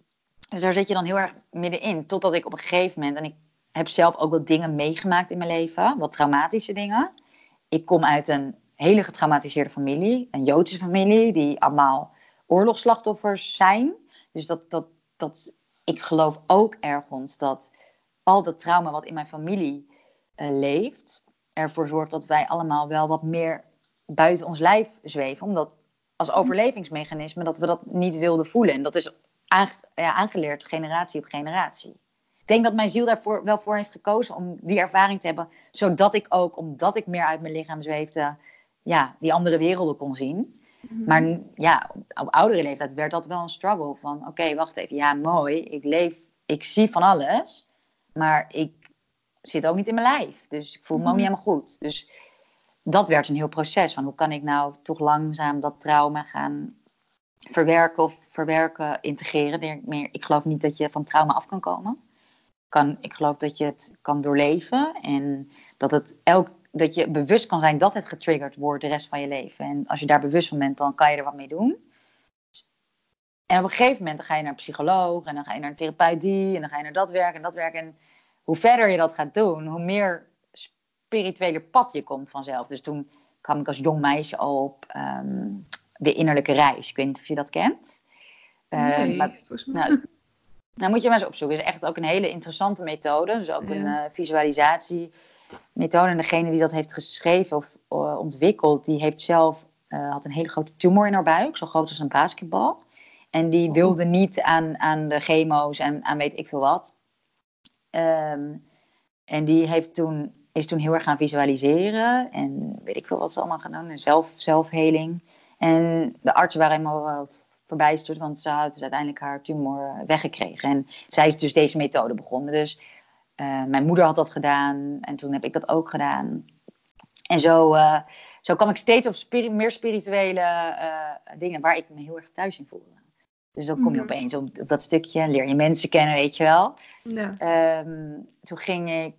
dus daar zit je dan heel erg middenin. Totdat ik op een gegeven moment, en ik heb zelf ook wel dingen meegemaakt in mijn leven, wat traumatische dingen. Ik kom uit een hele getraumatiseerde familie, een Joodse familie, die allemaal oorlogsslachtoffers zijn. Dus dat, dat, dat, ik geloof ook ergens dat al dat trauma wat in mijn familie uh, leeft, ervoor zorgt dat wij allemaal wel wat meer buiten ons lijf zweven. Omdat als overlevingsmechanisme dat we dat niet wilden voelen. En dat is aange, ja, aangeleerd generatie op generatie. Ik denk dat mijn ziel daarvoor wel voor heeft gekozen om die ervaring te hebben. Zodat ik ook, omdat ik meer uit mijn lichaam zweefde, ja, die andere werelden kon zien. Mm-hmm. Maar ja, op, op, oudere leeftijd werd dat wel een struggle. Van oké, okay, wacht even. Ja, mooi. Ik leef, ik zie van alles. Maar ik zit ook niet in mijn lijf. Dus ik voel me ook niet helemaal goed. Dus dat werd een heel proces. Van hoe kan ik nou toch langzaam dat trauma gaan verwerken of verwerken, integreren. Meer, ik geloof niet dat je van trauma af kan komen. Kan, ik geloof dat je het kan doorleven. En dat, het elk, dat je bewust kan zijn dat het getriggerd wordt de rest van je leven. En als je daar bewust van bent, dan kan je er wat mee doen. En op een gegeven moment dan ga je naar een psycholoog. En dan ga je naar een therapeut die. En dan ga je naar dat werk en dat werk. En hoe verder je dat gaat doen, hoe meer spirituele pad je komt vanzelf. Dus toen kwam ik als jong meisje al op um, de innerlijke reis. Ik weet niet of je dat kent. Nee, uh, maar, volgens mij. Nou, (laughs) nou, moet je maar eens opzoeken. Het is echt ook een hele interessante methode. Dus ook ja. een uh, visualisatiemethode. En degene die dat heeft geschreven of uh, ontwikkeld, die heeft zelf had een hele grote tumor in haar buik, zo groot als een basketbal. En die oh. wilde niet aan, aan de chemo's en aan weet ik veel wat. Um, en die heeft toen, is toen heel erg gaan visualiseren. En weet ik veel wat ze allemaal gaan doen. En zelf, zelfheling. En de artsen waren helemaal uh, verbijsterd. Want ze had dus uiteindelijk haar tumor weggekregen. En zij is dus deze methode begonnen. Dus uh, mijn moeder had dat gedaan. En toen heb ik dat ook gedaan. En zo, uh, zo kwam ik steeds op spiri meer spirituele dingen. Waar ik me heel erg thuis in voelde. Dus dan kom je opeens op, op dat stukje, leer je mensen kennen, weet je wel. Ja. Um, toen ging ik,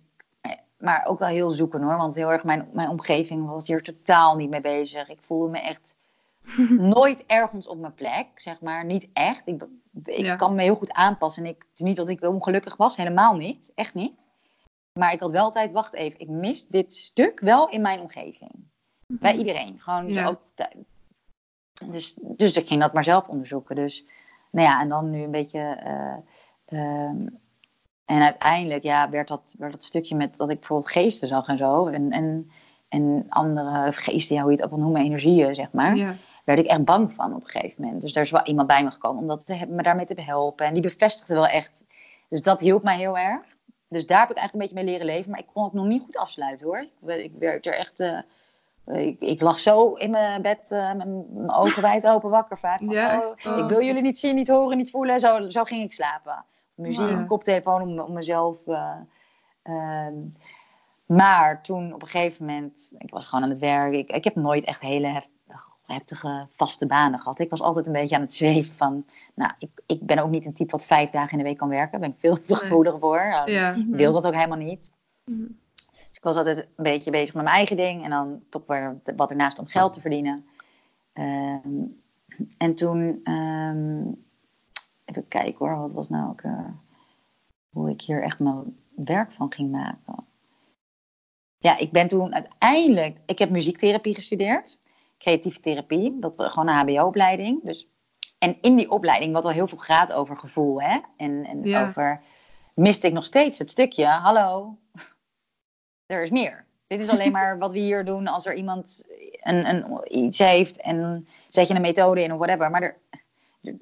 maar ook wel heel zoeken hoor, want heel erg mijn, mijn omgeving was hier totaal niet mee bezig. Ik voelde me echt (laughs) nooit ergens op mijn plek, zeg maar, niet echt. Ik, ik ja. kan me heel goed aanpassen en ik, het is niet dat ik ongelukkig was, helemaal niet, echt niet. Maar ik had wel altijd, wacht even, ik mis dit stuk wel in mijn omgeving. Mm -hmm. Bij iedereen, gewoon ja. ook dus, dus ik ging dat maar zelf onderzoeken. Dus, nou ja, en dan nu een beetje. Uh, um, en uiteindelijk ja, werd, dat, werd dat stukje met dat ik bijvoorbeeld geesten zag en zo. En, en, en andere geesten, ja, hoe je het ook wil noemen, energieën, zeg maar. Ja. Werd ik echt bang van op een gegeven moment. Dus er is wel iemand bij me gekomen om dat te, me daarmee te behelpen. En die bevestigde wel echt. Dus dat hielp mij heel erg. Dus daar heb ik eigenlijk een beetje mee leren leven. Maar ik kon het nog niet goed afsluiten hoor. Ik werd er echt. Uh, Ik, ik lag zo in mijn bed, uh, met mijn ogen wijd open wakker vaak. Ja, oh, Ik wil jullie niet zien, niet horen, niet voelen. Zo, zo ging ik slapen. Muziek, Ja. koptelefoon om, om mezelf. eh, ehm, maar toen op een gegeven moment, ik was gewoon aan het werk. Ik, ik heb nooit echt hele heft- heftige vaste banen gehad. Ik was altijd een beetje aan het zweven van, nou, ik, ik ben ook niet een type wat vijf dagen in de week kan werken. Daar ben ik veel te gevoelig voor. Ja. Ik wil dat ook helemaal niet. Mhm. Dus ik was altijd een beetje bezig met mijn eigen ding en dan toch weer wat ernaast om geld te verdienen. Ehm, en toen, ehm, even kijken hoor, wat was nou ook, eh, hoe ik hier echt mijn werk van ging maken. Ja, ik ben toen uiteindelijk, ik heb muziektherapie gestudeerd, creatieve therapie, dat was gewoon een HBO-opleiding. Dus, en in die opleiding, wat al heel veel gaat over gevoel, hè, en, en Ja. over, miste ik nog steeds het stukje, hallo, er is meer. Dit is alleen maar (laughs) wat we hier doen als er iemand een, een, iets heeft en zet je een methode in of whatever. Maar er,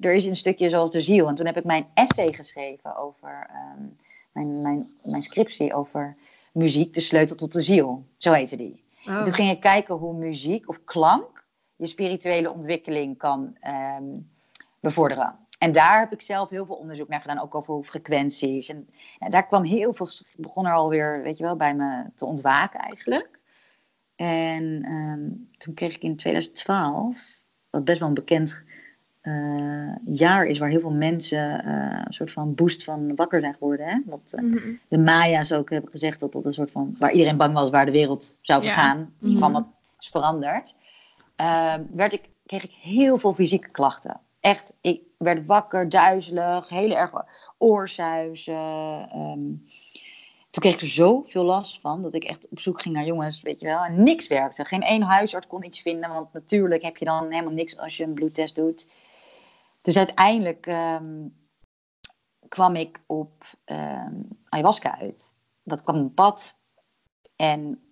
er is een stukje zoals de ziel. En toen heb ik mijn essay geschreven over ehm, mijn, mijn, mijn scriptie over muziek, de sleutel tot de ziel. Zo heette die. En Oh. toen ging ik kijken hoe muziek of klank je spirituele ontwikkeling kan ehm, bevorderen. En daar heb ik zelf heel veel onderzoek naar gedaan, ook over frequenties. En ja, daar kwam heel veel, begon er alweer, weet je wel, bij me te ontwaken eigenlijk. En ehm, toen kreeg ik in 2012, wat best wel een bekend eh, jaar is, waar heel veel mensen eh, een soort van boost van wakker zijn geworden. Hè? Wat eh, Mhm. de Maya's ook hebben gezegd dat dat een soort van, waar iedereen bang was waar de wereld zou Ja. vergaan. Dus Mhm. kwam wat is veranderd. Ehm, werd ik, kreeg ik heel veel fysieke klachten. Echt, ik werd wakker, duizelig, heel erg oorzuizen. ehm. toen kreeg ik er zoveel last van dat ik echt op zoek ging naar jongens, weet je wel. En niks werkte. Geen één huisarts kon iets vinden, want natuurlijk heb je dan helemaal niks als je een bloedtest doet. Dus uiteindelijk ehm, kwam ik op ehm, ayahuasca uit. Dat kwam op mijn pad. En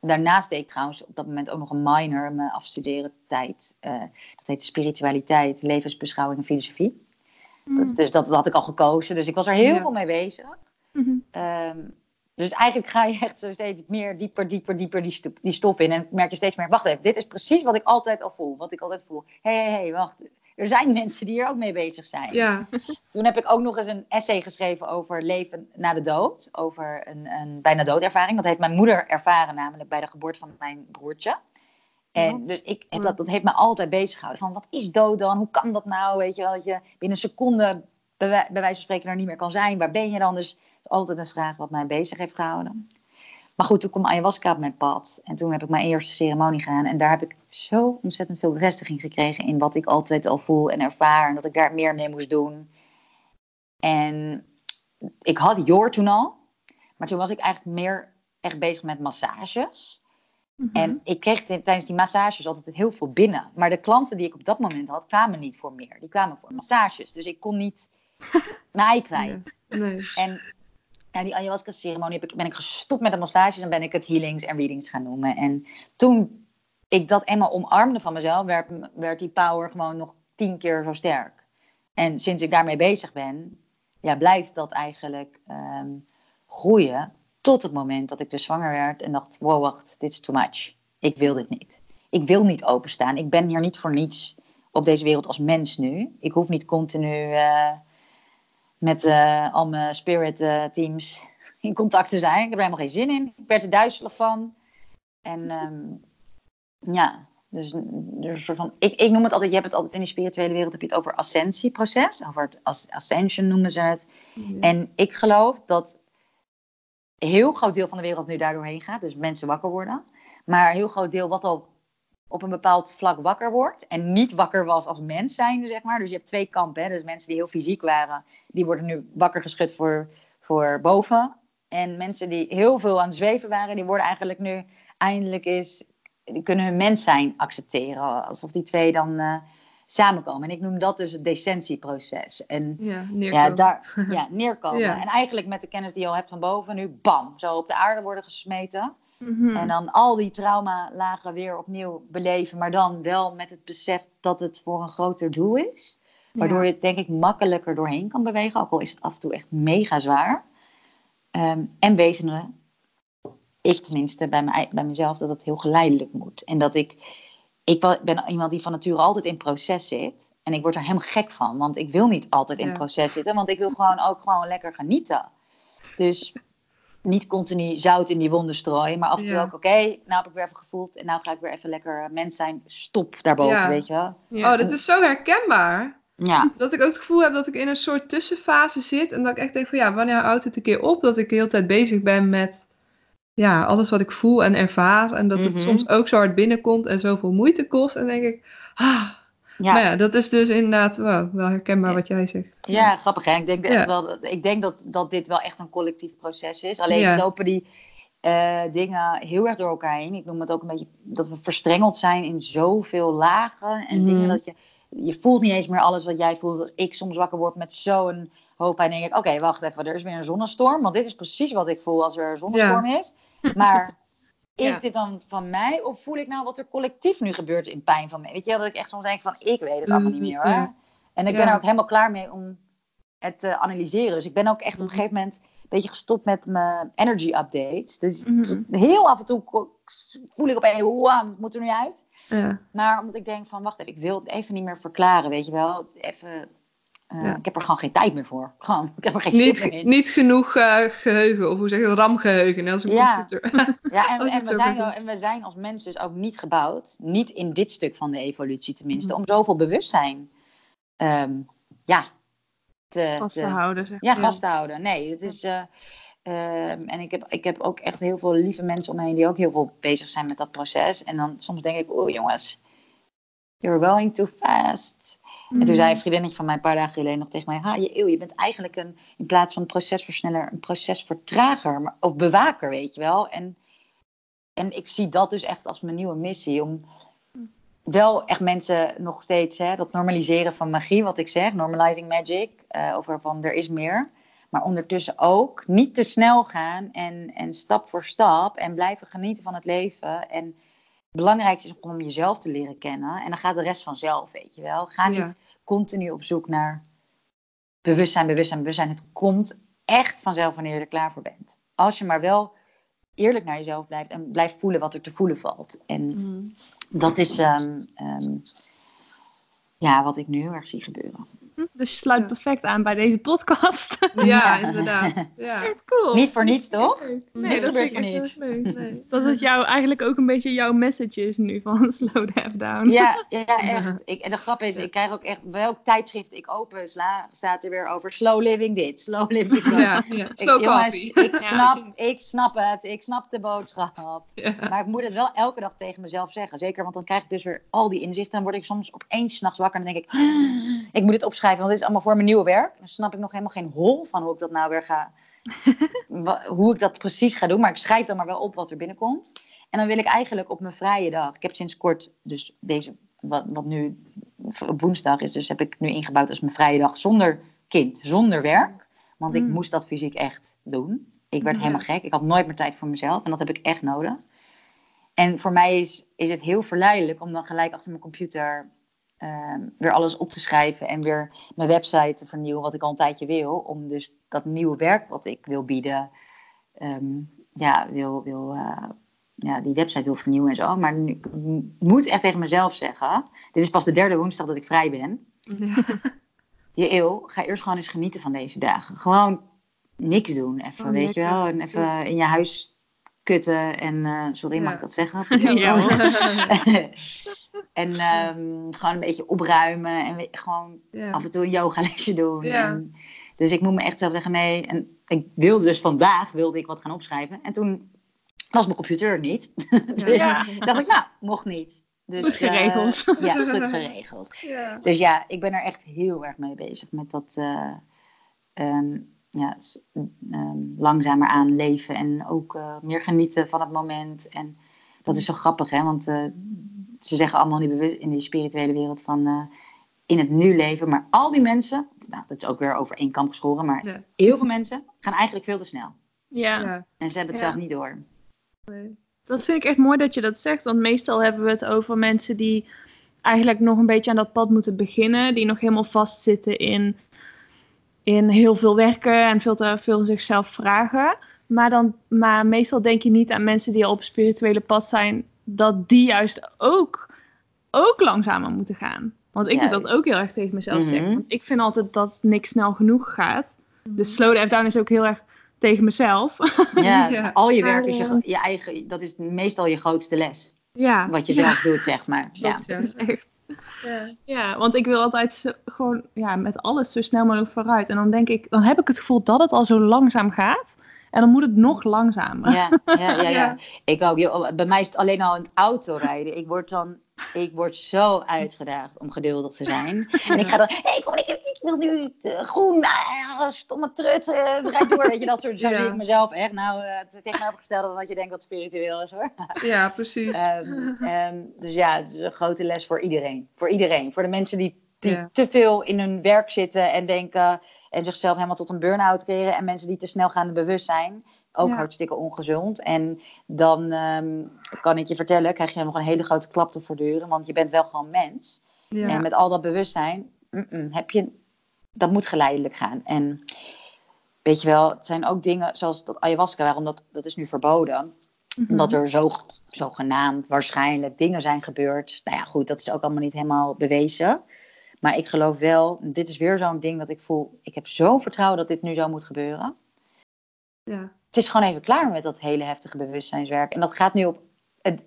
daarnaast deed ik trouwens op dat moment ook nog een minor, mijn afstuderen tijd. Eh, dat heette spiritualiteit, levensbeschouwing en filosofie. Mhm. Dus dat, dat had ik al gekozen. Dus ik was er heel Ja. veel mee bezig. Mhm. Ehm, dus eigenlijk ga je echt zo steeds meer dieper, dieper, dieper die, sto- die stof in. En merk je steeds meer, wacht even, dit is precies wat ik altijd al voel. Wat ik altijd voel. Hé, hé, hé, wacht. Er zijn mensen die hier ook mee bezig zijn. Ja. Toen heb ik ook nog eens een essay geschreven over leven na de dood. Over een, een bijna doodervaring. Dat heeft mijn moeder ervaren, namelijk bij de geboorte van mijn broertje. En dus ik heb dat, dat heeft me altijd bezig gehouden. Van wat is dood dan? Hoe kan dat nou? Weet je wel, dat je binnen een seconde bij, bij wijze van spreken er niet meer kan zijn. Waar ben je dan? Dus altijd een vraag wat mij bezig heeft gehouden. Maar goed, toen kwam ayahuasca op mijn pad. En toen heb ik mijn eerste ceremonie gedaan. En daar heb ik zo ontzettend veel bevestiging gekregen in wat ik altijd al voel en ervaar. En dat ik daar meer mee moest doen. En ik had Joor toen al. Maar toen was ik eigenlijk meer echt bezig met massages. Mhm. En ik kreeg tijdens die massages altijd heel veel binnen. Maar de klanten die ik op dat moment had, kwamen niet voor meer. Die kwamen voor massages. Dus ik kon niet (laughs) mij kwijt. Nee. En ja, die ayahuasca ceremonie ben ik gestopt met de massages en ben ik het healings en readings gaan noemen. En toen ik dat eenmaal omarmde van mezelf, werd, werd die power gewoon nog tien keer zo sterk. En sinds ik daarmee bezig ben, ja, blijft dat eigenlijk ehm, groeien. Tot het moment dat ik dus zwanger werd en dacht, wow, wacht, dit is too much. Ik wil dit niet. Ik wil niet openstaan. Ik ben hier niet voor niets op deze wereld als mens nu. Ik hoef niet continu eh, met eh, al mijn spirit eh, teams (laughs) in contact te zijn. Ik heb er helemaal geen zin in. Ik werd er duizelig van. En ehm, ja, dus, dus een soort van, ik, ik noem het altijd, je hebt het altijd in die spirituele wereld, heb je het over ascensieproces. Over het as- ascension noemen ze het. Ja. En ik geloof dat een heel groot deel van de wereld nu daardoor heen gaat. Dus mensen wakker worden. Maar een heel groot deel wat al op een bepaald vlak wakker wordt. En niet wakker was als mens zijnde, zeg maar. Dus je hebt twee kampen. Hè? Dus mensen die heel fysiek waren, die worden nu wakker geschud voor, voor boven. En mensen die heel veel aan het zweven waren, die worden eigenlijk nu eindelijk eens... Die kunnen hun mens zijn accepteren. Alsof die twee dan eh, samenkomen. En ik noem dat dus het descentieproces. En Ja, neerkomen. ja, daar, (laughs) ja, neerkomen. Ja. En eigenlijk met de kennis die je al hebt van boven, nu bam, zo op de aarde worden gesmeten. Mhm. En dan al die traumalagen weer opnieuw beleven, maar dan wel met het besef dat het voor een groter doel is. Waardoor Ja. je het denk ik makkelijker doorheen kan bewegen, ook al is het af en toe echt mega zwaar. Ehm, en wetende ik tenminste bij, mij, bij mezelf, dat het heel geleidelijk moet. En dat ik, ik ben iemand die van nature altijd in proces zit. En ik word er helemaal gek van, want ik wil niet altijd in proces zitten, want ik wil gewoon ook gewoon lekker genieten. Dus niet continu zout in die wonden strooien, maar af en toe ook, oké, nou heb ik weer even gevoeld en nou ga ik weer even lekker mens zijn. Stop daarboven, weet je wel. Oh, dat is zo herkenbaar. Ja. Dat ik ook het gevoel heb dat ik in een soort tussenfase zit en dat ik echt denk van ja, wanneer houdt het een keer op dat ik de hele tijd bezig ben met ja, alles wat ik voel en ervaar en dat het mhm. soms ook zo hard binnenkomt en zoveel moeite kost en denk ik, ah, ja. Maar ja, dat is dus inderdaad wel, wel herkenbaar wat jij zegt. Ja, grappig hè. Ik denk, echt wel, ik denk dat, dat dit wel echt een collectief proces is. Alleen lopen die uh, dingen heel erg door elkaar heen. Ik noem het ook een beetje dat we verstrengeld zijn in zoveel lagen. En dingen mhm. dat je, je voelt niet eens meer alles wat jij voelt. Als ik soms wakker word met zo'n hoofdpijn, denk ik, oké, wacht even, er is weer een zonnestorm. Want dit is precies wat ik voel als er een zonnestorm is. (laughs) Maar is dit dan van mij of voel ik nou wat er collectief nu gebeurt in pijn van mij? Weet je, dat ik echt soms denk van ik weet het allemaal niet meer hoor. En ik ben er ook helemaal klaar mee om het te analyseren. Dus ik ben ook echt op een gegeven moment een beetje gestopt met mijn energy updates. Dus mhm. heel af en toe voel ik opeens, wow, moet er nu uit. Ja. Maar omdat ik denk van, wacht even, ik wil het even niet meer verklaren, weet je wel. Even uh, Ik heb er gewoon geen tijd meer voor. Gewoon, ik heb er geen niet, meer in. Niet genoeg uh, geheugen, of hoe zeg je ramgeheugen, als een ja. computer. (laughs) ja, en, (laughs) en, we zijn, en we zijn als mens dus ook niet gebouwd, niet in dit stuk van de evolutie tenminste, mm. om zoveel bewustzijn um, ja, te, vast te, houden. Zeg. Ja, vast te houden. Nee, het is... Uh, um, en ik heb, ik heb ook echt heel veel lieve mensen om me heen die ook heel veel bezig zijn met dat proces. En dan soms denk ik, oh jongens, you're going too fast. En toen zei een mm. vriendinnetje van mij een paar dagen geleden nog tegen mij: ha, je, eeuw, je bent eigenlijk een, in plaats van een procesversneller, een procesvertrager maar, of bewaker, weet je wel. En, en ik zie dat dus echt als mijn nieuwe missie. Om wel echt mensen nog steeds hè, dat normaliseren van magie, wat ik zeg, normalizing magic, uh, over van er is meer. Maar ondertussen ook niet te snel gaan en, en stap voor stap en blijven genieten van het leven. En het belangrijkste is om jezelf te leren kennen. En dan gaat de rest vanzelf, weet je wel. Ga niet continu op zoek naar bewustzijn, bewustzijn, bewustzijn. Het komt echt vanzelf wanneer je er klaar voor bent. Als je maar wel eerlijk naar jezelf blijft en blijft voelen wat er te voelen valt. En mm. dat is um, um, ja, wat ik nu heel erg zie gebeuren. Dus je sluit perfect aan bij deze podcast. (laughs) Ja, inderdaad. Ja. Echt cool. Niet voor niets, toch? Nee, dat gebeurt voor niets. Nee. Dat is jou, eigenlijk ook een beetje jouw message is nu van (laughs) Slow the Down. Ja, (laughs) ja echt. Ik, en de grap is, ik krijg ook echt, welk tijdschrift ik open sla, staat er weer over slow living dit, slow living dat. Ja, ja. Ik, jongens, ik, snap, ik snap het, ik snap de boodschap. Maar ik moet het wel elke dag tegen mezelf zeggen. Zeker, want dan krijg ik dus weer al die inzichten. Dan word ik soms opeens s'nachts wakker en dan denk ik, (gasps) ik moet het opschrijven want dit is allemaal voor mijn nieuwe werk. Dan snap ik nog helemaal geen hol van hoe ik dat nou weer ga. (laughs) hoe ik dat precies ga doen. Maar ik schrijf dan maar wel op wat er binnenkomt. En dan wil ik eigenlijk op mijn vrije dag. Ik heb sinds kort, dus deze, wat, wat nu op woensdag is, dus heb ik nu ingebouwd als mijn vrije dag zonder kind, zonder werk. Want ik mm. moest dat fysiek echt doen. Ik werd helemaal gek. Ik had nooit meer tijd voor mezelf. En dat heb ik echt nodig. En voor mij is, is het heel verleidelijk om dan gelijk achter mijn computer Ehm, weer alles op te schrijven en weer mijn website te vernieuwen, wat ik al een tijdje wil. Om dus dat nieuwe werk wat ik wil bieden, ehm, ja, wil, wil, uh, ja, die website wil vernieuwen en zo. Maar nu, ik moet echt tegen mezelf zeggen, dit is pas de derde woensdag dat ik vrij ben. Ja. Je eeuw, ga eerst gewoon eens genieten van deze dagen. Gewoon niks doen, even, oh, weet je wel. En even in je huis kutten en, uh, sorry, mag ik dat zeggen? Ja, (laughs) (laughs) (laughs) En um, gewoon een beetje opruimen en gewoon af en toe een yogalesje doen. En, dus ik moet me echt zelf zeggen, nee. En ik wilde dus vandaag, wilde ik wat gaan opschrijven. En toen was mijn computer er niet. (laughs) dus dacht ik, nou, mocht niet. Dus, goed geregeld. Uh, ja, (laughs) goed geregeld. Dus ja, ik ben er echt heel erg mee bezig met dat uh, um, ja, um, langzamer aan leven. En ook uh, meer genieten van het moment. En dat is zo grappig, hè? Want ze zeggen allemaal in die spirituele wereld van uh, in het nu leven. Maar al die mensen, nou, dat is ook weer over één kamp geschoren, maar heel veel mensen gaan eigenlijk veel te snel. Ja. En ze hebben het zelf niet door. Nee. Dat vind ik echt mooi dat je dat zegt, want meestal hebben we het over mensen die eigenlijk nog een beetje aan dat pad moeten beginnen, die nog helemaal vastzitten in, in heel veel werken en veel te veel zichzelf vragen. Maar, dan, maar meestal denk je niet aan mensen die al op een spirituele pad zijn, dat die juist ook, ook langzamer moeten gaan. Want ik moet dat Juist. ook heel erg tegen mezelf Mhm. zeggen. Want ik vind altijd dat niks snel genoeg gaat. Dus slow the F down is ook heel erg tegen mezelf. Ja, (laughs) Ja. al je werk is je, eigen, dat is meestal je grootste les. ja, Wat je ja, zelf doet, zeg maar. Ja. Dat is echt. Ja. Ja, want ik wil altijd zo- gewoon ja, met alles zo snel mogelijk vooruit. En dan denk ik, dan heb ik het gevoel dat het al zo langzaam gaat. En dan moet het nog langzamer. Ja, ja, ja, ja. (laughs) Ja. Ik ook. Bij mij is het alleen al het autorijden. Ik word dan, ik word zo uitgedaagd om geduldig te zijn. En ik ga dan, hé, hey, kom, ik, ik wil nu eh, groen, ah, stomme trut, eh, rijd door. Weet je, dat soort, zo Ja. zie ik mezelf echt. Nou, eh, het tegenovergestelde van wat je denkt wat spiritueel is, hoor. ja, precies. Ehm, ehm, dus ja, het is een grote les voor iedereen. Voor iedereen. Voor de mensen die, die Ja. te veel in hun werk zitten en denken en zichzelf helemaal tot een burn-out creëren. En mensen die te snel gaan bewust zijn. Ook Ja. hartstikke ongezond. En dan ehm, kan ik je vertellen, krijg je nog een hele grote klap te verduren. Want je bent wel gewoon mens. ja. En met al dat bewustzijn heb je, dat moet geleidelijk gaan. En weet je wel, het zijn ook dingen zoals dat ayahuasca, waarom dat, dat is nu verboden Mhm. omdat er zo, zogenaamd waarschijnlijk dingen zijn gebeurd. Nou ja, goed, dat is ook allemaal niet helemaal bewezen. Maar ik geloof wel, dit is weer zo'n ding dat ik voel, ik heb zo'n vertrouwen dat dit nu zo moet gebeuren. ja. Het is gewoon even klaar met dat hele heftige bewustzijnswerk. En dat gaat nu op,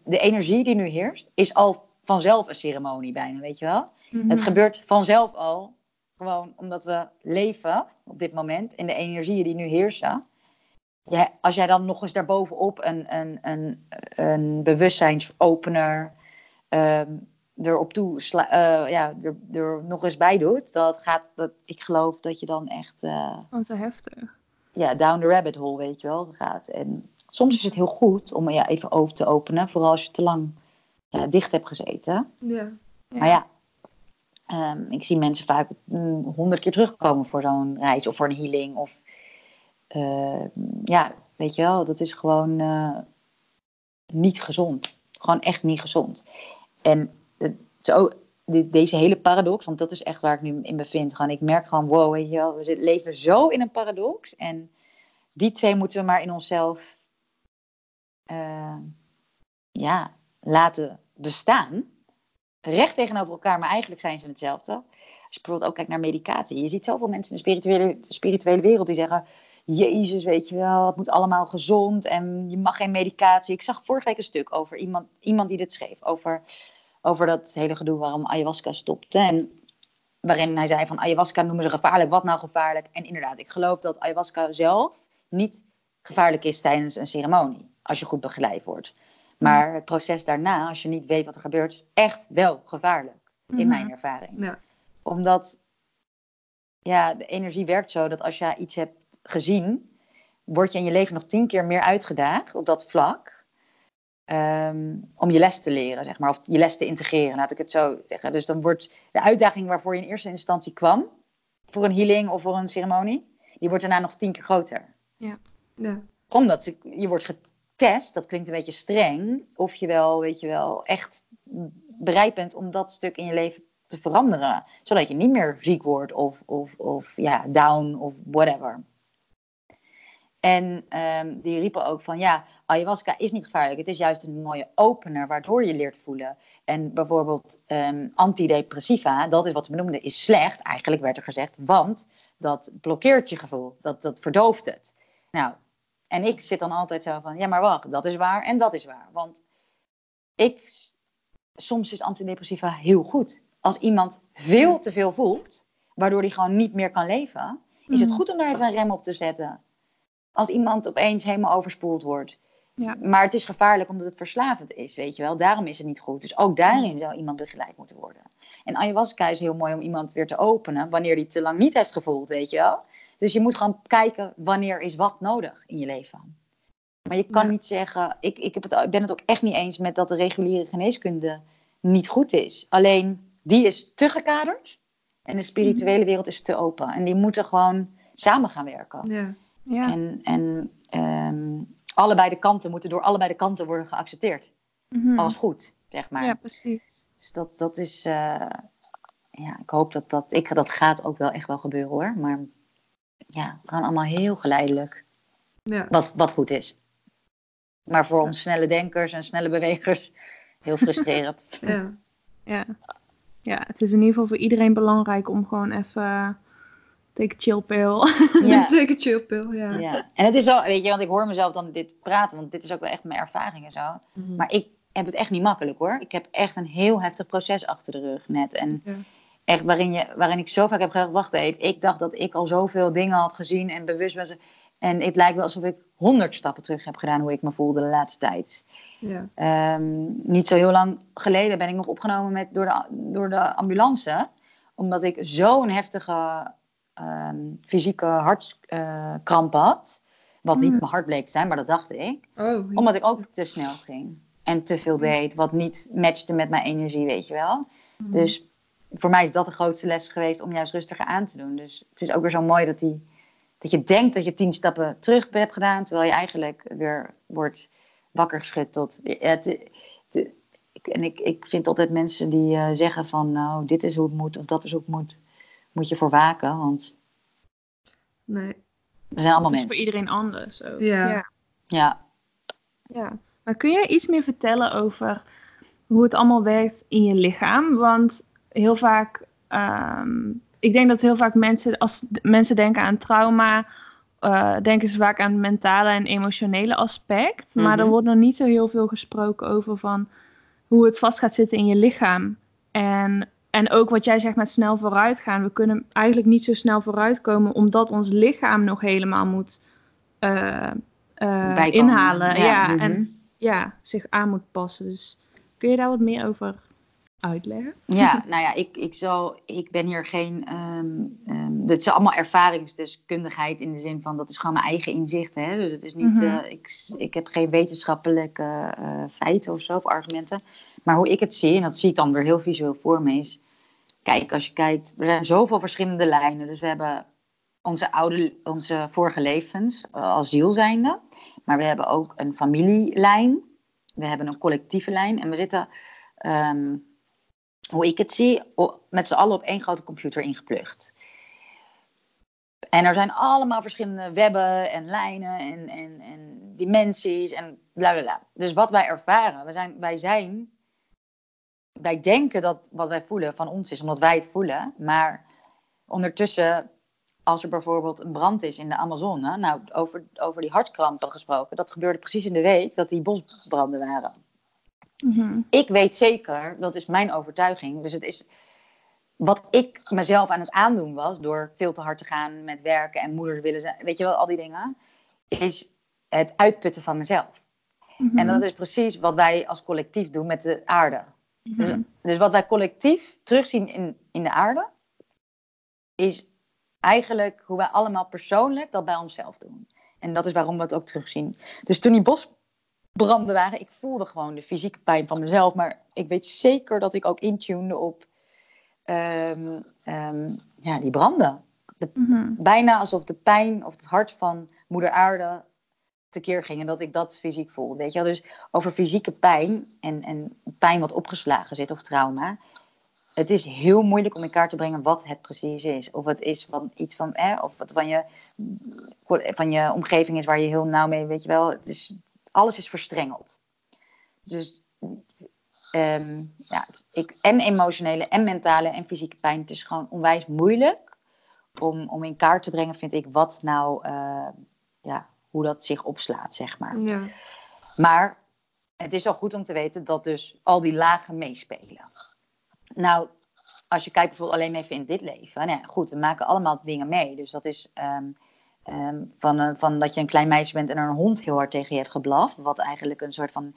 de energie die nu heerst, is al vanzelf een ceremonie bijna, weet je wel. Mhm. Het gebeurt vanzelf al, gewoon omdat we leven op dit moment in de energieën die nu heersen. Ja, als jij dan nog eens daarbovenop een, een, een, een bewustzijnsopener ehm erop toe sla- eh, ja, er, er nog eens bij doet, dat gaat, dat, ik geloof dat je dan echt eh, Oh, te heftig. ja, down the rabbit hole, weet je wel, gaat. En soms is het heel goed om ja, even over te openen, vooral als je te lang ja, dicht hebt gezeten. Ja. Ja. Maar ja, ehm, ik zie mensen vaak mm, honderd keer terugkomen voor zo'n reis of voor een healing. Of ehm, ja, weet je wel, dat is gewoon eh, niet gezond. Gewoon echt niet gezond. En ook, dit- deze hele paradox, want dat is echt waar ik nu in bevind. Gewoon, ik merk gewoon, wow, weet je wel, we leven zo in een paradox. En die twee moeten we maar in onszelf eh, ja, laten bestaan recht tegenover elkaar, maar eigenlijk zijn ze hetzelfde. Als je bijvoorbeeld ook kijkt naar medicatie. Je ziet zoveel mensen in de spirituele, spirituele wereld die zeggen... Jezus, weet je wel, het moet allemaal gezond en je mag geen medicatie. Ik zag vorige week een stuk over iemand, iemand die dit schreef. Over, over dat hele gedoe waarom ayahuasca stopte. En waarin hij zei van ayahuasca noemen ze gevaarlijk. Wat nou gevaarlijk? En inderdaad, ik geloof dat ayahuasca zelf niet gevaarlijk is tijdens een ceremonie. Als je goed begeleid wordt. Maar het proces daarna, als je niet weet wat er gebeurt, is echt wel gevaarlijk. In Mhm. mijn ervaring. Ja. Omdat ja, de energie werkt zo dat als jij iets hebt gezien, word je in je leven nog tien keer meer uitgedaagd op dat vlak. Ehm, om je les te leren, zeg maar, of je les te integreren, laat ik het zo zeggen. Dus dan wordt de uitdaging waarvoor je in eerste instantie kwam, voor een healing of voor een ceremonie, die wordt daarna nog tien keer groter Ja. omdat je- je wordt getest, dat klinkt een beetje streng, of je wel, weet je wel, echt bereid bent om dat stuk in je leven te veranderen. Zodat je niet meer ziek wordt of, of, of ja, down of whatever. En ehm, die riepen ook van ja, ayahuasca is niet gevaarlijk. Het is juist een mooie opener waardoor je leert voelen. En bijvoorbeeld ehm, antidepressiva, dat is wat ze benoemden, is slecht. Eigenlijk werd er gezegd, want dat blokkeert je gevoel. Dat, dat verdooft het. Nou, en ik zit dan altijd zo van, ja maar wacht, dat is waar en dat is waar. Want ik, soms is antidepressiva heel goed. Als iemand veel te veel voelt, waardoor hij gewoon niet meer kan leven, is het Mhm. goed om daar even een rem op te zetten. Als iemand opeens helemaal overspoeld wordt. Ja. Maar het is gevaarlijk omdat het verslavend is, weet je wel. Daarom is het niet goed. Dus ook daarin zou iemand begeleid moeten worden. En ayahuasca is heel mooi om iemand weer te openen wanneer die te lang niet heeft gevoeld, weet je wel. Dus je moet gewoon kijken wanneer is wat nodig in je leven. Maar je kan Ja. niet zeggen, ik, ik, heb het, ik ben het ook echt niet eens met dat de reguliere geneeskunde niet goed is. Alleen die is te gekaderd en de spirituele wereld is te open. En die moeten gewoon samen gaan werken. Ja. Ja. En, en ehm, allebei de kanten moeten door allebei de kanten worden geaccepteerd. Mhm. Als goed, zeg maar. Ja, precies. Dus dat, dat is, eh, ja, ik hoop dat dat, ik, dat gaat ook wel echt wel gebeuren hoor. Maar ja, we gaan allemaal heel geleidelijk. Ja. Wat, wat goed is. Maar voor ons snelle denkers en snelle bewegers heel frustrerend. (laughs) Ja. Ja. ja, het is in ieder geval voor iedereen belangrijk om gewoon even take chill pill. Ja. (laughs) Take a chill pill, ja. ja. En het is zo, weet je, want ik hoor mezelf dan dit praten, want dit is ook wel echt mijn ervaring en zo. Mhm. Maar ik heb het echt niet makkelijk hoor. Ik heb echt een heel heftig proces achter de rug net. En Ja. echt waarin, je, waarin ik zo vaak heb gedacht, wacht even, ik dacht dat ik al zoveel dingen had gezien en bewust was. En het lijkt wel alsof ik honderd stappen terug heb gedaan hoe ik me voelde de laatste tijd. Ja. Ehm, niet zo heel lang geleden ben ik nog opgenomen met, door, de, door de ambulance. Omdat ik zo'n heftige ehm, fysieke hartkramp had. Wat niet Mm. mijn hart bleek te zijn, maar dat dacht ik. Oh, ja. Omdat ik ook te snel ging. En te veel deed, wat niet matchte met mijn energie, weet je wel. Mhm. Dus voor mij is dat de grootste les geweest om juist rustiger aan te doen. Dus het is ook weer zo mooi dat, die, dat je denkt dat je tien stappen terug hebt gedaan, terwijl je eigenlijk weer wordt wakker geschud tot. Het, het- ik- en ik, ik vind altijd mensen die eh, zeggen van nou, dit is hoe het moet of dat is hoe het moet, moet je voor waken, want Nee. we zijn allemaal Het is voor mensen. iedereen anders ook. Ja. ja. Ja. Ja, maar kun je iets meer vertellen over hoe het allemaal werkt in je lichaam? Want heel vaak, ehm, ik denk dat heel vaak mensen, als mensen denken aan trauma, eh, denken ze vaak aan het mentale en emotionele aspect. Maar er Mhm. wordt nog niet zo heel veel gesproken over van hoe het vast gaat zitten in je lichaam. En, en ook wat jij zegt met snel vooruitgaan. We kunnen eigenlijk niet zo snel vooruitkomen omdat ons lichaam nog helemaal moet eh, eh, inhalen. Ja, mhm. en ja, zich aan moet passen. Dus kun je daar wat meer over uitleggen? Ja, (laughs) nou ja, ik, ik, zal, ik ben hier geen. ehm ehm, dit is allemaal ervaringsdeskundigheid in de zin van dat is gewoon mijn eigen inzicht. Hè? Dus het is niet. Mhm. eh, ik, ik heb geen wetenschappelijke eh, feiten of zo, of argumenten. Maar hoe ik het zie, en dat zie ik dan weer heel visueel voor me, is. Kijk, als je kijkt, er zijn zoveel verschillende lijnen. Dus we hebben onze, oude, onze vorige levens eh, als ziel zijnde. Maar we hebben ook een familielijn. We hebben een collectieve lijn. En we zitten. ehm, hoe ik het zie, met z'n allen op één grote computer ingeplucht. En er zijn allemaal verschillende webben en lijnen en, en, en dimensies en bla bla bla. Dus wat wij ervaren, wij zijn, wij zijn, wij denken dat wat wij voelen van ons is, omdat wij het voelen. Maar ondertussen, als er bijvoorbeeld een brand is in de Amazone, nou over, over die hartkrampen gesproken, dat gebeurde precies in de week dat die bosbranden waren Mhm. ik weet zeker, dat is mijn overtuiging. Dus het is wat ik mezelf aan het aandoen was door veel te hard te gaan met werken en moeder willen zijn, weet je wel, al die dingen, is het uitputten van mezelf. Mhm. En dat is precies wat wij als collectief doen met de aarde. Dus, Mhm. dus wat wij collectief terugzien in, in de aarde, is eigenlijk hoe wij allemaal persoonlijk dat bij onszelf doen. En dat is waarom we het ook terugzien. Dus toen die bosbranden waren, ik voelde gewoon de fysieke pijn van mezelf. Maar ik weet zeker dat ik ook intune op ehm, ehm, ja, die branden. Mhm. Bijna alsof de pijn of het hart van moeder aarde tekeer ging. En dat ik dat fysiek voelde. Weet je wel? Dus over fysieke pijn en, en pijn wat opgeslagen zit of trauma. Het is heel moeilijk om in kaart te brengen wat het precies is. Of het is van iets van, eh, of het van je, van je omgeving is waar je heel nauw mee, weet je wel. Het is, alles is verstrengeld. Dus ehm, ja, ik, en emotionele en mentale en fysieke pijn. Het is gewoon onwijs moeilijk om, om in kaart te brengen, vind ik, wat nou, eh, ja, hoe dat zich opslaat, zeg maar. Ja. Maar het is wel goed om te weten dat dus al die lagen meespelen. Nou, als je kijkt bijvoorbeeld alleen even in dit leven. Nou ja, goed, we maken allemaal dingen mee. Dus dat is ehm, ehm, van, eh, van dat je een klein meisje bent en er een hond heel hard tegen je heeft geblaft. Wat eigenlijk een soort van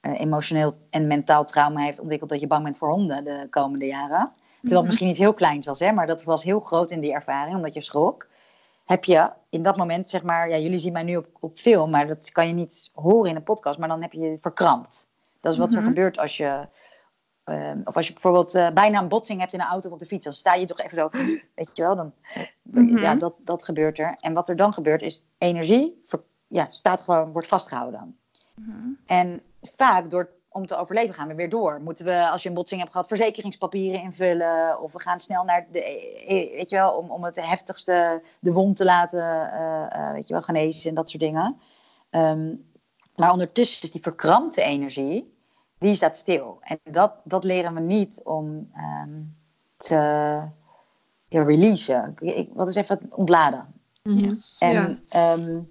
eh, emotioneel en mentaal trauma heeft ontwikkeld. Dat je bang bent voor honden de komende jaren. Terwijl het Mhm. misschien niet heel klein was, hè, maar dat was heel groot in die ervaring, omdat je schrok. Heb je in dat moment, zeg maar, ja, jullie zien mij nu op, op film, maar dat kan je niet horen in een podcast, maar dan heb je je verkrampt. Dat is wat Mhm. er gebeurt als je, ehm, of als je bijvoorbeeld eh, bijna een botsing hebt in een auto of op de fiets, dan sta je toch even zo, (gasps) weet je wel, dan, Mhm. ja, dat, dat gebeurt er. En wat er dan gebeurt is, energie ver- ja, staat gewoon, wordt vastgehouden. Mhm. En vaak door om te overleven gaan we weer door. Moeten we, als je een botsing hebt gehad, verzekeringspapieren invullen? Of we gaan snel naar de, weet je wel, om, om het heftigste, de wond te laten, uh, weet je wel, genezen en dat soort dingen. Um, maar ondertussen is die verkrampte energie, die staat stil. En dat, dat leren we niet om um, te ja, releasen. Ik, wat is even ontladen. Mm En Um,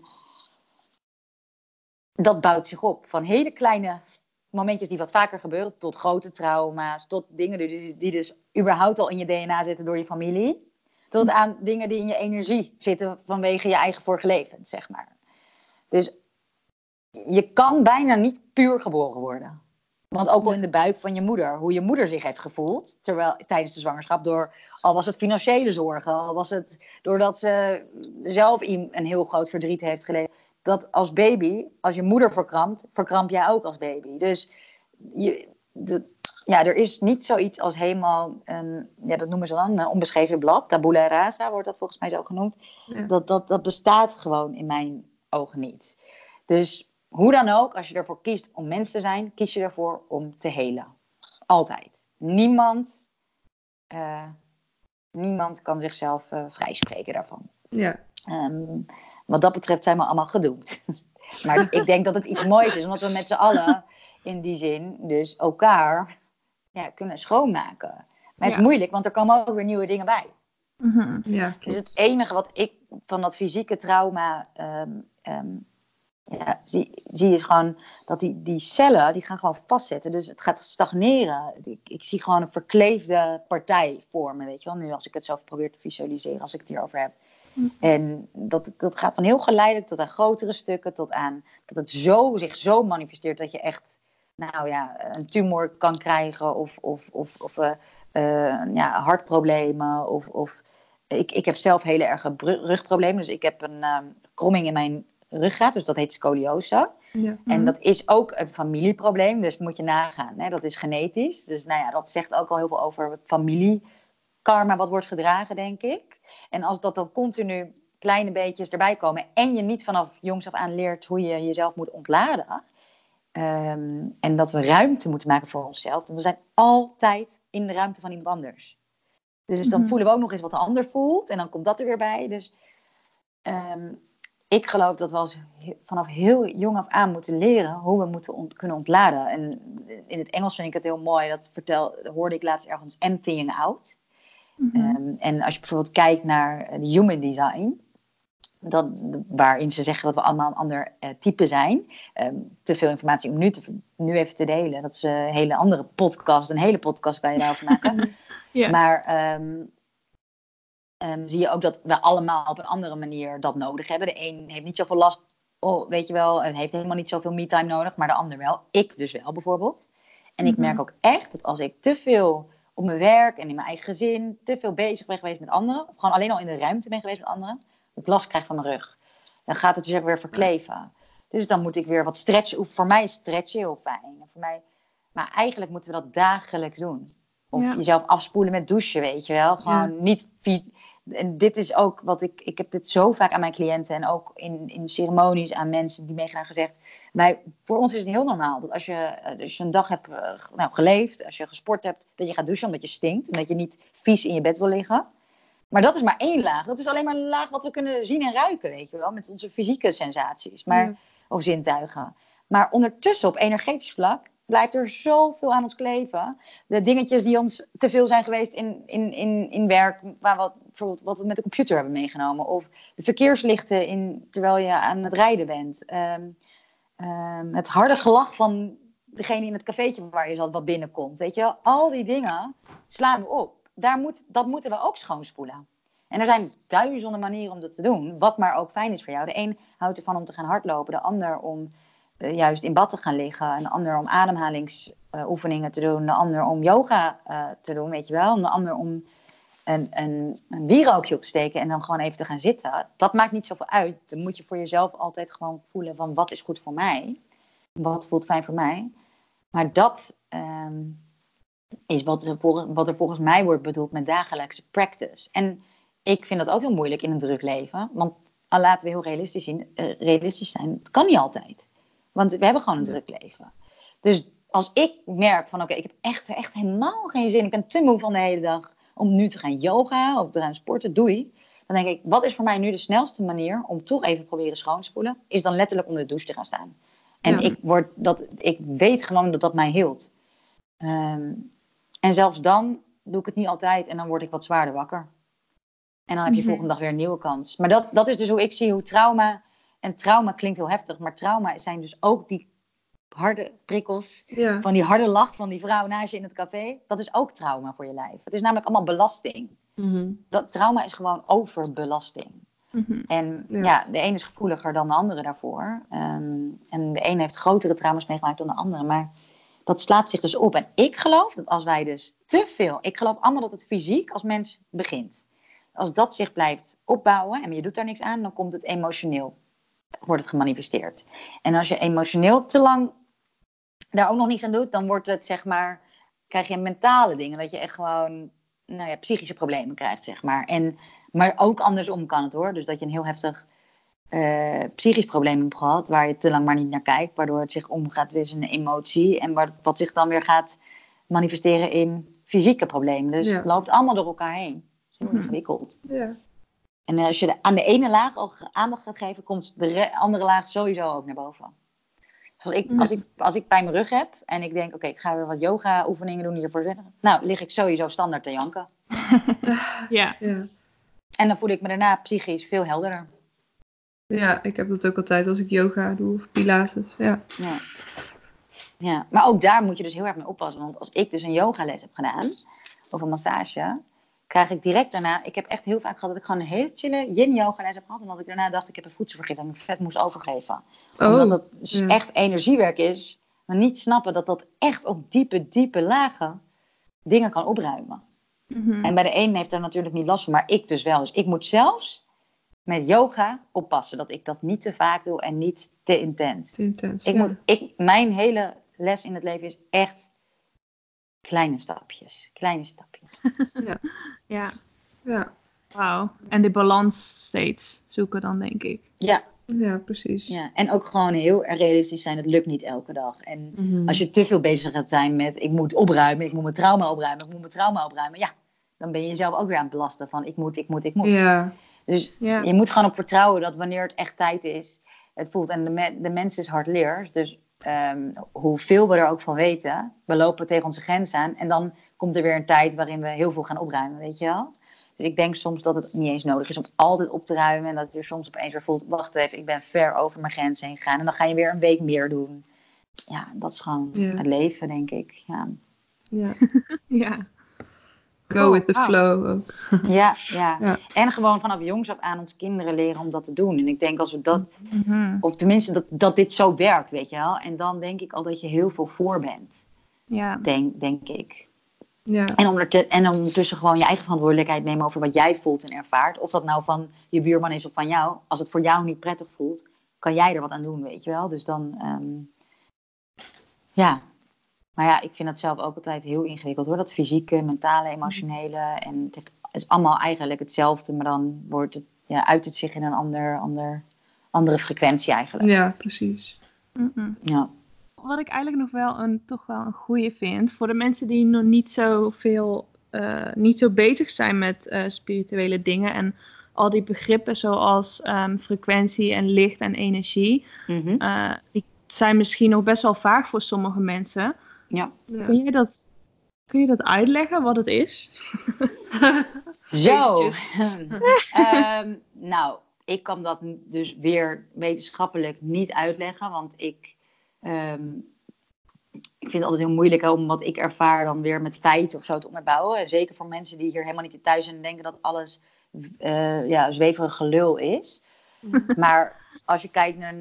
dat bouwt zich op. Van hele kleine momentjes die wat vaker gebeuren, tot grote trauma's, tot dingen die, die dus überhaupt al in je DNA zitten door je familie. Tot aan dingen die in je energie zitten vanwege je eigen vorige leven, zeg maar. Dus je kan bijna niet puur geboren worden. Want ook al in de buik van je moeder, hoe je moeder zich heeft gevoeld terwijl, tijdens de zwangerschap, door, al was het financiële zorgen, al was het doordat ze zelf een heel groot verdriet heeft geleden, dat als baby, als je moeder verkrampt, verkramp jij ook als baby. Dus je, de, ja, er is niet zoiets als helemaal, een, ja, dat noemen ze dan, een onbeschreven blad. Tabula rasa wordt dat volgens mij zo genoemd. Dat, dat, dat bestaat gewoon in mijn ogen niet. Dus hoe dan ook, als je ervoor kiest om mens te zijn, kies je ervoor om te helen. Altijd. Niemand, uh, niemand kan zichzelf uh, vrijspreken daarvan. Ja. Um, wat dat betreft zijn we allemaal gedoemd. (laughs) maar ik denk dat het iets moois is, omdat we met z'n allen in die zin dus elkaar ja, kunnen schoonmaken. Maar het is moeilijk, want er komen ook weer nieuwe dingen bij. Mm -hmm. ja, dus het enige wat ik van dat fysieke trauma um, um, ja, zie, zie je gewoon dat die, die cellen die gaan gewoon vastzetten. Dus het gaat stagneren. Ik, ik zie gewoon een verkleefde partij voor me, weet je wel. Nu als ik het zelf probeer te visualiseren, als ik het hierover heb. Hm. En dat, dat gaat van heel geleidelijk tot aan grotere stukken, tot aan dat het zo, zich zo manifesteert dat je echt, nou ja, een tumor kan krijgen of, of, of, of uh, uh, ja, hartproblemen. Of, of, ik, ik heb zelf hele erge rugproblemen, dus ik heb een uh, kromming in mijn ruggraat, dus dat heet scoliose. Ja. En mhm. dat is ook een familieprobleem, dus moet je nagaan. Hè? Dat is genetisch. Dus nou ja, dat zegt ook al heel veel over familiekarma wat wordt gedragen, denk ik. En als dat dan continu kleine beetjes erbij komen en je niet vanaf jongs af aan leert hoe je jezelf moet ontladen. Ehm, en dat we ruimte moeten maken voor onszelf. Want we zijn altijd in de ruimte van iemand anders. Dus dan mhm. voelen we ook nog eens wat de ander voelt. En dan komt dat er weer bij. Dus um, ik geloof dat we als vanaf heel jong af aan moeten leren hoe we moeten kunnen ontladen. En in het Engels vind ik het heel mooi, dat vertel, hoorde ik laatst ergens emptying out. Mhm. Ehm, en als je bijvoorbeeld kijkt naar de human design, dat, waarin ze zeggen dat we allemaal een ander uh, type zijn. Ehm, te veel informatie om nu, te, nu even te delen. Dat is een hele andere podcast. Een hele podcast kan je daarover maken. (laughs) ja. Maar um, um, zie je ook dat we allemaal op een andere manier dat nodig hebben. De een heeft niet zoveel last, oh, weet je wel, heeft helemaal niet zoveel me-time nodig, maar de ander wel. Ik dus wel bijvoorbeeld. En ik mhm. merk ook echt dat als ik te veel op mijn werk en in mijn eigen gezin te veel bezig ben geweest met anderen, of gewoon alleen al in de ruimte ben geweest met anderen, dat ik last krijg van mijn rug. Dan gaat het dus weer verkleven. Dus dan moet ik weer wat stretchen. Voor mij is stretchen heel fijn. Voor mij, maar eigenlijk moeten we dat dagelijks doen. Of jezelf afspoelen met douchen, weet je wel. Gewoon niet en dit is ook wat ik, ik heb dit zo vaak aan mijn cliënten en ook in, in ceremonies aan mensen die meegaan gezegd. Wij, voor ons is het heel normaal dat als je, eh, je een dag hebt eh, nou, geleefd, als je gesport hebt, dat je gaat douchen omdat je stinkt en dat je niet vies in je bed wil liggen. Maar dat is maar één laag. Dat is alleen maar een laag wat we kunnen zien en ruiken, weet je wel, met onze fysieke sensaties maar, of zintuigen. Maar ondertussen op energetisch vlak blijft er zoveel aan ons kleven. De dingetjes die ons te veel zijn geweest in, in, in, in werk, waar wat, bijvoorbeeld wat we met de computer hebben meegenomen. Of de verkeerslichten in, terwijl je aan het rijden bent. Ehm, ehm, het harde gelach van degene in het cafeetje waar je zat wat binnenkomt. Weet je, al die dingen slaan we op. Daar moet, dat moeten we ook schoonspoelen. En er zijn duizenden manieren om dat te doen, wat maar ook fijn is voor jou. De een houdt ervan om te gaan hardlopen, de ander om juist in bad te gaan liggen. En de ander om ademhalingsoefeningen te doen. De ander om yoga uh, te doen, weet je wel. De ander om een, een, een wierookje op te steken en dan gewoon even te gaan zitten. Dat maakt niet zoveel uit. Dan moet je voor jezelf altijd gewoon voelen van wat is goed voor mij. Wat voelt fijn voor mij. Maar dat um, is wat, wat er volgens mij wordt bedoeld met dagelijkse practice. En ik vind dat ook heel moeilijk in een druk leven. Want laten we heel realistisch, zien, uh, realistisch zijn. Het kan niet altijd. Want we hebben gewoon een druk leven. Dus als ik merk van oké, ik heb echt, echt helemaal geen zin. Ik ben te moe van de hele dag om nu te gaan yoga of te gaan sporten. Doei. Dan denk ik, wat is voor mij nu de snelste manier om toch even proberen schoonspoelen? Is dan letterlijk onder de douche te gaan staan. En Ja. ik, word dat, ik weet gewoon dat dat mij hield. Ehm, en zelfs dan doe ik het niet altijd en dan word ik wat zwaarder wakker. En dan heb je Mhm. volgende dag weer een nieuwe kans. Maar dat, dat is dus hoe ik zie hoe trauma. En trauma klinkt heel heftig, maar trauma zijn dus ook die harde prikkels. Ja. Van die harde lach van die vrouw naast je in het café. Dat is ook trauma voor je lijf. Het is namelijk allemaal belasting. Mhm. Dat, trauma is gewoon overbelasting. Mhm. En Ja. ja. de een is gevoeliger dan de andere daarvoor. Ehm, en de een heeft grotere trauma's meegemaakt dan de andere. Maar dat slaat zich dus op. En ik geloof dat als wij dus te veel... Ik geloof allemaal dat het fysiek als mens begint. Als dat zich blijft opbouwen en je doet daar niks aan... dan komt het emotioneel, wordt het gemanifesteerd. En als je emotioneel te lang daar ook nog niets aan doet... dan wordt het zeg maar... krijg je mentale dingen. Dat je echt gewoon nou ja, psychische problemen krijgt, zeg maar. En maar ook andersom kan het hoor. Dus dat je een heel heftig eh, psychisch probleem hebt gehad, waar je te lang maar niet naar kijkt, waardoor het zich omgaat weer in een emotie. En wat, wat zich dan weer gaat manifesteren in fysieke problemen. Dus Ja. het loopt allemaal door elkaar heen. Het is heel Mhm. ingewikkeld. Ja. En als je aan de ene laag al aandacht gaat geven, komt de re- andere laag sowieso ook naar boven. Dus als ik, als ik, als ik pijn mijn rug heb en ik denk, oké, ik ga weer wat yoga oefeningen doen hiervoor zitten. Nou, lig ik sowieso standaard te janken. (laughs) Ja. Ja. En dan voel ik me daarna psychisch veel helderder. ja, ik heb dat ook altijd als ik yoga doe of pilates. Ja. Ja. ja, maar ook daar moet je dus heel erg mee oppassen. Want als ik dus een yogales heb gedaan, of een massage, krijg ik direct daarna... Ik heb echt heel vaak gehad dat ik gewoon een hele chille yin-yogales heb gehad. En dat ik daarna dacht, ik heb een voedselvergiftiging en ik vet moest overgeven. Omdat Oh, dat dus ja. echt energiewerk is. Maar niet snappen dat dat echt op diepe, diepe lagen dingen kan opruimen. Mhm. En bij de een heeft daar natuurlijk niet last van, maar ik dus wel. Dus ik moet zelfs met yoga oppassen dat ik dat niet te vaak doe en niet te intens. te intens. Ik ja. moet, ik, mijn hele les in het leven is echt kleine stapjes. Kleine stapjes. (laughs) Ja. Ja. Wauw. En de balans steeds zoeken dan, denk ik. Ja, ja, precies. ja, en ook gewoon heel realistisch zijn. Het lukt niet elke dag. En Mhm. als je te veel bezig gaat zijn met ik moet opruimen, ik moet mijn trauma opruimen, ik moet mijn trauma opruimen. Ja, dan ben je jezelf ook weer aan het belasten van ik moet, ik moet, ik moet. Ja, Dus Ja. je moet gewoon op vertrouwen dat wanneer het echt tijd is, het voelt. En de, me- de mens is hardleers. Dus ehm, hoeveel we er ook van weten, we lopen tegen onze grens aan. En dan komt er weer een tijd waarin we heel veel gaan opruimen, weet je wel. Dus ik denk soms dat het niet eens nodig is om altijd op te ruimen. En dat je soms opeens weer voelt, wacht even, ik ben ver over mijn grens heen gegaan. En dan ga je weer een week meer doen. Ja, dat is gewoon Ja. het leven, denk ik. Ja, ja. (laughs) Ja. Go Cool, with the flow ook. ja, ja. (laughs) Ja. En gewoon vanaf jongs af aan onze kinderen leren om dat te doen. En ik denk als we dat Mhm. Of tenminste dat, dat dit zo werkt, weet je wel. En dan denk ik al dat je heel veel voor bent, Ja. denk, denk ik. Ja, En, onderte- en ondertussen gewoon je eigen verantwoordelijkheid nemen over wat jij voelt en ervaart. Of dat nou van je buurman is of van jou. Als het voor jou niet prettig voelt, kan jij er wat aan doen, weet je wel. Dus dan, ehm, ja. Maar ja, ik vind dat zelf ook altijd heel ingewikkeld hoor. Dat fysieke, mentale, emotionele. En het, heeft, het is allemaal eigenlijk hetzelfde, maar dan wordt het, ja, uit het zich in een ander, ander, andere frequentie eigenlijk. ja precies. Ja. Wat ik eigenlijk nog wel een, toch wel een goede vind, voor de mensen die nog niet zo veel, eh, niet zo bezig zijn met eh, spirituele dingen en al die begrippen zoals ehm, frequentie en licht en energie, Mhm. eh, die zijn misschien nog best wel vaag voor sommige mensen. Ja. Ja. Kun je dat, kun je dat uitleggen wat het is? (laughs) Zo. (laughs) Ehm, nou, ik kan dat dus weer wetenschappelijk niet uitleggen, want ik, ehm, ik vind het altijd heel moeilijk om wat ik ervaar dan weer met feiten of zo te onderbouwen. En zeker voor mensen die hier helemaal niet in thuis zijn en denken dat alles eh, ja, zweverig gelul is. (laughs) Maar als je kijkt naar,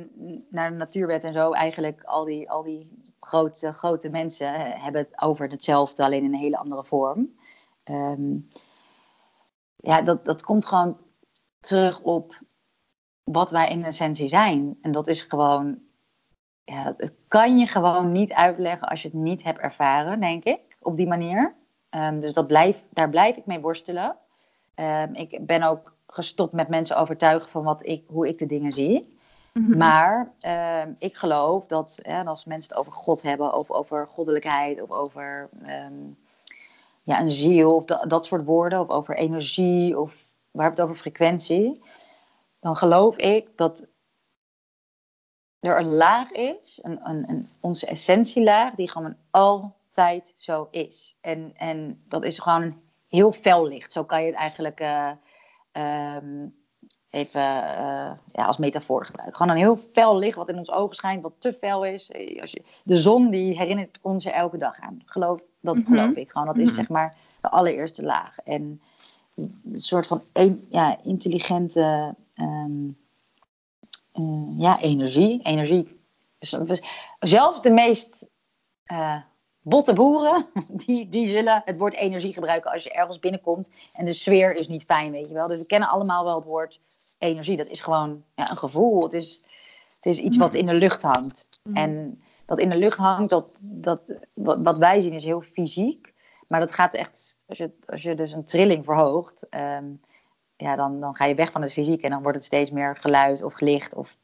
naar de natuurwet en zo, eigenlijk al die, al die grote, grote mensen hebben het over hetzelfde, alleen in een hele andere vorm. Ehm, ja, dat, dat komt gewoon terug op wat wij in essentie zijn. En dat is gewoon, ja, kan je gewoon niet uitleggen als je het niet hebt ervaren, denk ik, op die manier. Ehm, dus dat blijf, daar blijf ik mee worstelen. Ehm, ik ben ook gestopt met mensen overtuigen van wat ik, hoe ik de dingen zie. Mhm. Maar ehm, ik geloof dat als mensen het over God hebben, of over goddelijkheid, of over ehm, ja, een ziel, of da- dat soort woorden, of over energie, of waar hebben we het over frequentie, dan geloof ik dat er een laag is, een, een, een, onze essentielaag, die gewoon altijd zo is. En, en dat is gewoon een heel fel licht. Zo kan je het eigenlijk eh, ehm, even eh, ja, als metafoor gebruiken. Gewoon een heel fel licht wat in ons ogen schijnt, wat te fel is. Eh, Als je, de zon die herinnert ons er elke dag aan. Geloof, dat Mhm. geloof ik gewoon. Dat is Mhm. zeg maar de allereerste laag. En een soort van een, ja, intelligente ehm, eh, ja, energie. Energie. Zelfs de meest eh, botte boeren, (laughs) die, die zullen het woord energie gebruiken als je ergens binnenkomt. En de sfeer is niet fijn, weet je wel. Dus we kennen allemaal wel het woord energie. Dat is gewoon ja, een gevoel. Het is, het is iets wat in de lucht hangt. Mhm. En dat in de lucht hangt, dat, dat, wat, wij zien is heel fysiek. Maar dat gaat echt, als je, als je dus een trilling verhoogt, ehm, ja, dan, dan ga je weg van het fysiek. En dan wordt het steeds meer geluid of licht. Of...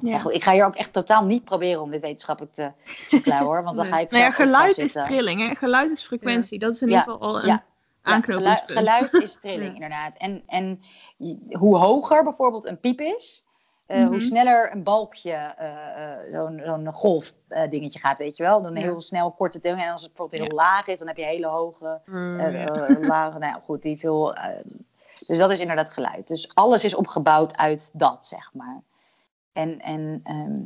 Ja. Goed, ik ga hier ook echt totaal niet proberen om dit wetenschappelijk te verklaren hoor. Want dan ga ik Nou ja, geluid is trilling, hè? Geluid is frequentie. Dat is in ieder geval al een Ja, aanknopingspunt. geluid, geluid is (laughs) trilling, Ja. inderdaad. En, en hoe hoger bijvoorbeeld een piep is, eh, Mhm. hoe sneller een balkje, eh, zo'n zo'n golf dingetje gaat, weet je wel. Dan Ja. heel snel korte dingen. En als het bijvoorbeeld heel laag is, dan heb je hele hoge, Mm, lage, nou ja, goed, die veel... dus dat is inderdaad geluid. Dus alles is opgebouwd uit dat, zeg maar. En, en ehm,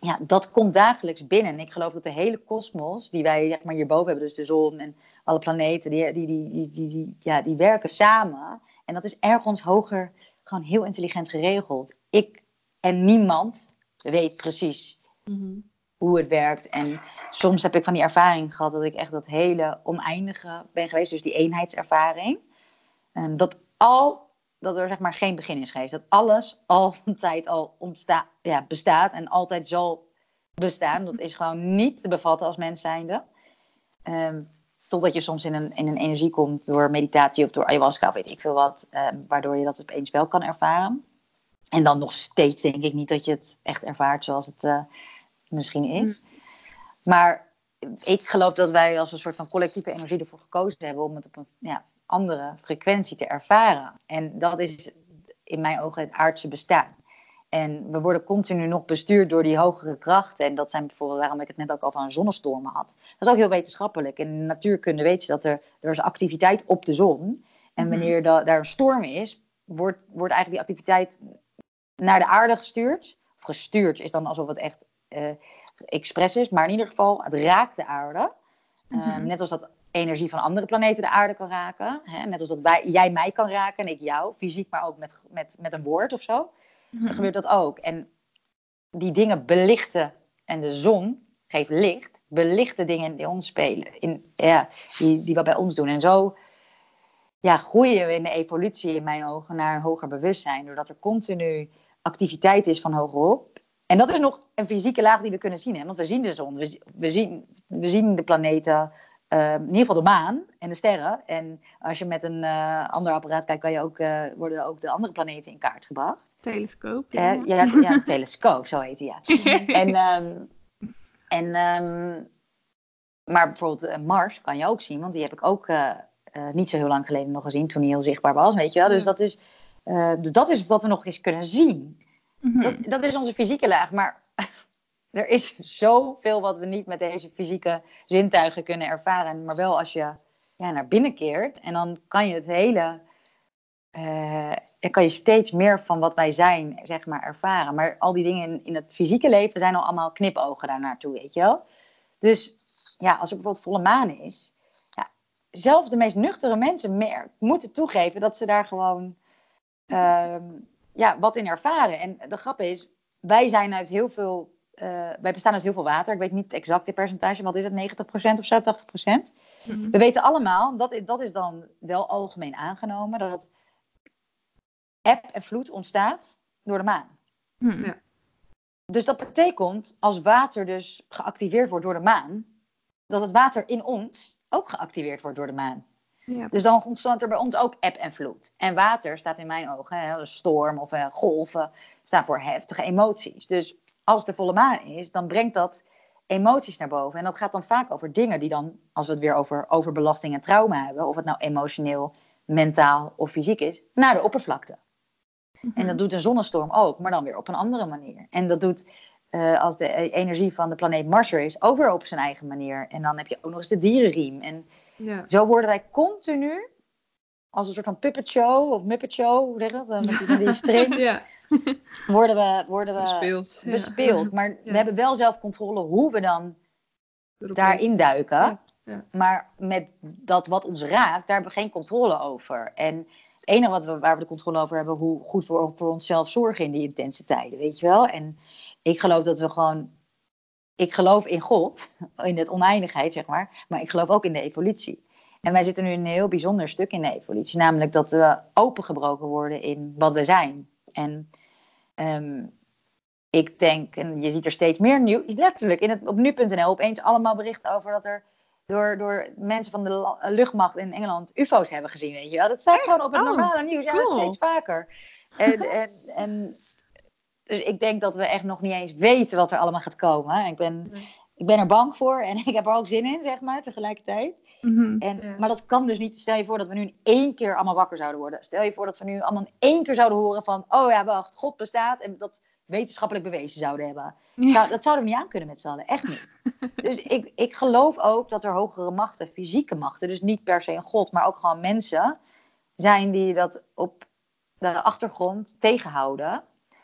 ja, dat komt dagelijks binnen. En ik geloof dat de hele kosmos, die wij zeg maar, hierboven hebben, dus de zon en alle planeten, die, die, die, die, ja, die werken samen. En dat is ergens hoger gewoon heel intelligent geregeld. Ik en niemand weet precies Mhm. hoe het werkt. En soms heb ik van die ervaring gehad dat ik echt dat hele oneindige ben geweest. Dus die eenheidservaring. Ehm, dat al, dat er zeg maar geen begin is geweest. Dat alles altijd al (laughs) ontsta ja, bestaat en altijd zal bestaan. Dat is gewoon niet te bevatten als mens zijnde. Ehm, totdat je soms in een, in een energie komt door meditatie of door ayahuasca of weet ik veel wat. ehm, waardoor je dat opeens wel kan ervaren. En dan nog steeds denk ik niet dat je het echt ervaart zoals het eh, misschien is. Maar ik geloof dat wij als een soort van collectieve energie ervoor gekozen hebben om het op een ja, andere frequentie te ervaren. En dat is in mijn ogen het aardse bestaan. En we worden continu nog bestuurd door die hogere krachten. En dat zijn bijvoorbeeld waarom ik het net ook al van zonnestormen had. Dat is ook heel wetenschappelijk. In de natuurkunde weet je dat er, er is activiteit op de zon. En Mhm. wanneer da- daar een storm is, wordt, wordt eigenlijk die activiteit naar de aarde gestuurd. Of gestuurd is dan alsof het echt eh expres is. Maar in ieder geval, het raakt de aarde. Eh, Mhm. net als dat energie van andere planeten de aarde kan raken. Hè? Net als dat wij, jij mij kan raken en ik jou. Fysiek, maar ook met, met, met een woord of zo. Dan (laughs) gebeurt dat ook. En die dingen belichten. En de zon geeft licht. Belichten dingen die ons spelen. In, ja, die, die we bij ons doen. En zo ja, groeien we in de evolutie in mijn ogen naar een hoger bewustzijn. Doordat er continu activiteit is van hogerop. En dat is nog een fysieke laag die we kunnen zien. Hè? Want we zien de zon, we, zi- we, zien, we zien de planeten, eh, in ieder geval de maan en de sterren. En als je met een eh, ander apparaat kijkt, kan je ook, eh, worden ook de andere planeten in kaart gebracht. Telescoop. Ja, Ja. telescoop, zo heet die, ja. (laughs) En, ehm, en, ehm, maar bijvoorbeeld eh, Mars kan je ook zien, want die heb ik ook eh, eh, niet zo heel lang geleden nog gezien, toen hij heel zichtbaar was, weet je wel. Dus dat is, dus dat is wat we nog eens kunnen zien. Mhm. Dat, dat is onze fysieke laag, maar (laughs) er is zoveel wat we niet met deze fysieke zintuigen kunnen ervaren. Maar wel als je ja, naar binnen keert en dan kan je het hele, eh, dan kan je steeds meer van wat wij zijn, zeg maar, ervaren. Maar al die dingen in, in het fysieke leven zijn al allemaal knipogen daar naartoe, weet je wel. Dus ja, als er bijvoorbeeld volle maan is, ja, zelfs de meest nuchtere mensen moeten toegeven dat ze daar gewoon ehm, ja, wat in ervaren. En de grap is, wij zijn uit heel veel, eh, wij bestaan uit heel veel water. Ik weet niet het exacte percentage, wat is het, 90% of zo, 80%? Mhm. We weten allemaal, dat, is- dat is dan wel algemeen aangenomen, dat eb en vloed ontstaat door de maan. Mhm. Ja. Dus dat betekent, als water dus geactiveerd wordt door de maan, dat het water in ons ook geactiveerd wordt door de maan. Ja. Dus dan ontstaat er bij ons ook eb en vloed. En water staat in mijn ogen, hè, een storm of eh, golven, staan voor heftige emoties. Dus als het de volle maan is, dan brengt dat emoties naar boven. En dat gaat dan vaak over dingen die dan, als we het weer over overbelasting en trauma hebben, of het nou emotioneel, mentaal of fysiek is, naar de oppervlakte. En dat doet een zonnestorm ook, maar dan weer op een andere manier. En dat doet, eh, als de e- energie van de planeet Mars er is, ook weer op zijn eigen manier. En dan heb je ook nog eens de dierenriem. En Ja. zo worden wij continu, als een soort van puppet show of muppet show, hoe zeg dat? Eh, Met die, die string, (laughs) ja, worden we, worden we bespeeld. ja. bespeeld. Maar (laughs) we hebben wel zelf controle hoe we dan Erop daarin duiken. Maar met dat wat ons raakt, daar hebben we geen controle over. En het enige wat we, waar we de controle over hebben, hoe goed voor, voor onszelf zorgen in die intense tijden, weet je wel. En ik geloof dat we gewoon. Ik geloof in God, in het oneindigheid, zeg maar. Maar ik geloof ook in de evolutie. En wij zitten nu in een heel bijzonder stuk in de evolutie. Namelijk dat we opengebroken worden in wat we zijn. En ehm, ik denk, en je ziet er steeds meer nieuw, letterlijk in het, op nu.nl opeens allemaal berichten over dat er door, door mensen van de la- luchtmacht in Engeland UFO's hebben gezien, weet je wel. Dat staat gewoon op het Oh, normale nieuws, ja, cool. steeds vaker. En, (laughs) en, en dus ik denk dat we echt nog niet eens weten wat er allemaal gaat komen. Ik ben, ik ben er bang voor en (laughs) ik heb er ook zin in, zeg maar, tegelijkertijd. Mhm. En. Maar dat kan dus niet. Stel je voor dat we nu in één keer allemaal wakker zouden worden. Stel je voor dat we nu allemaal in één keer zouden horen van... oh ja, wacht, God bestaat en dat wetenschappelijk bewezen zouden hebben. Ja. Zou, dat zouden we niet aan kunnen met z'n allen, echt niet. (laughs) dus ik, ik geloof ook dat er hogere machten, fysieke machten... dus niet per se een God, maar ook gewoon mensen... zijn die dat op de achtergrond tegenhouden.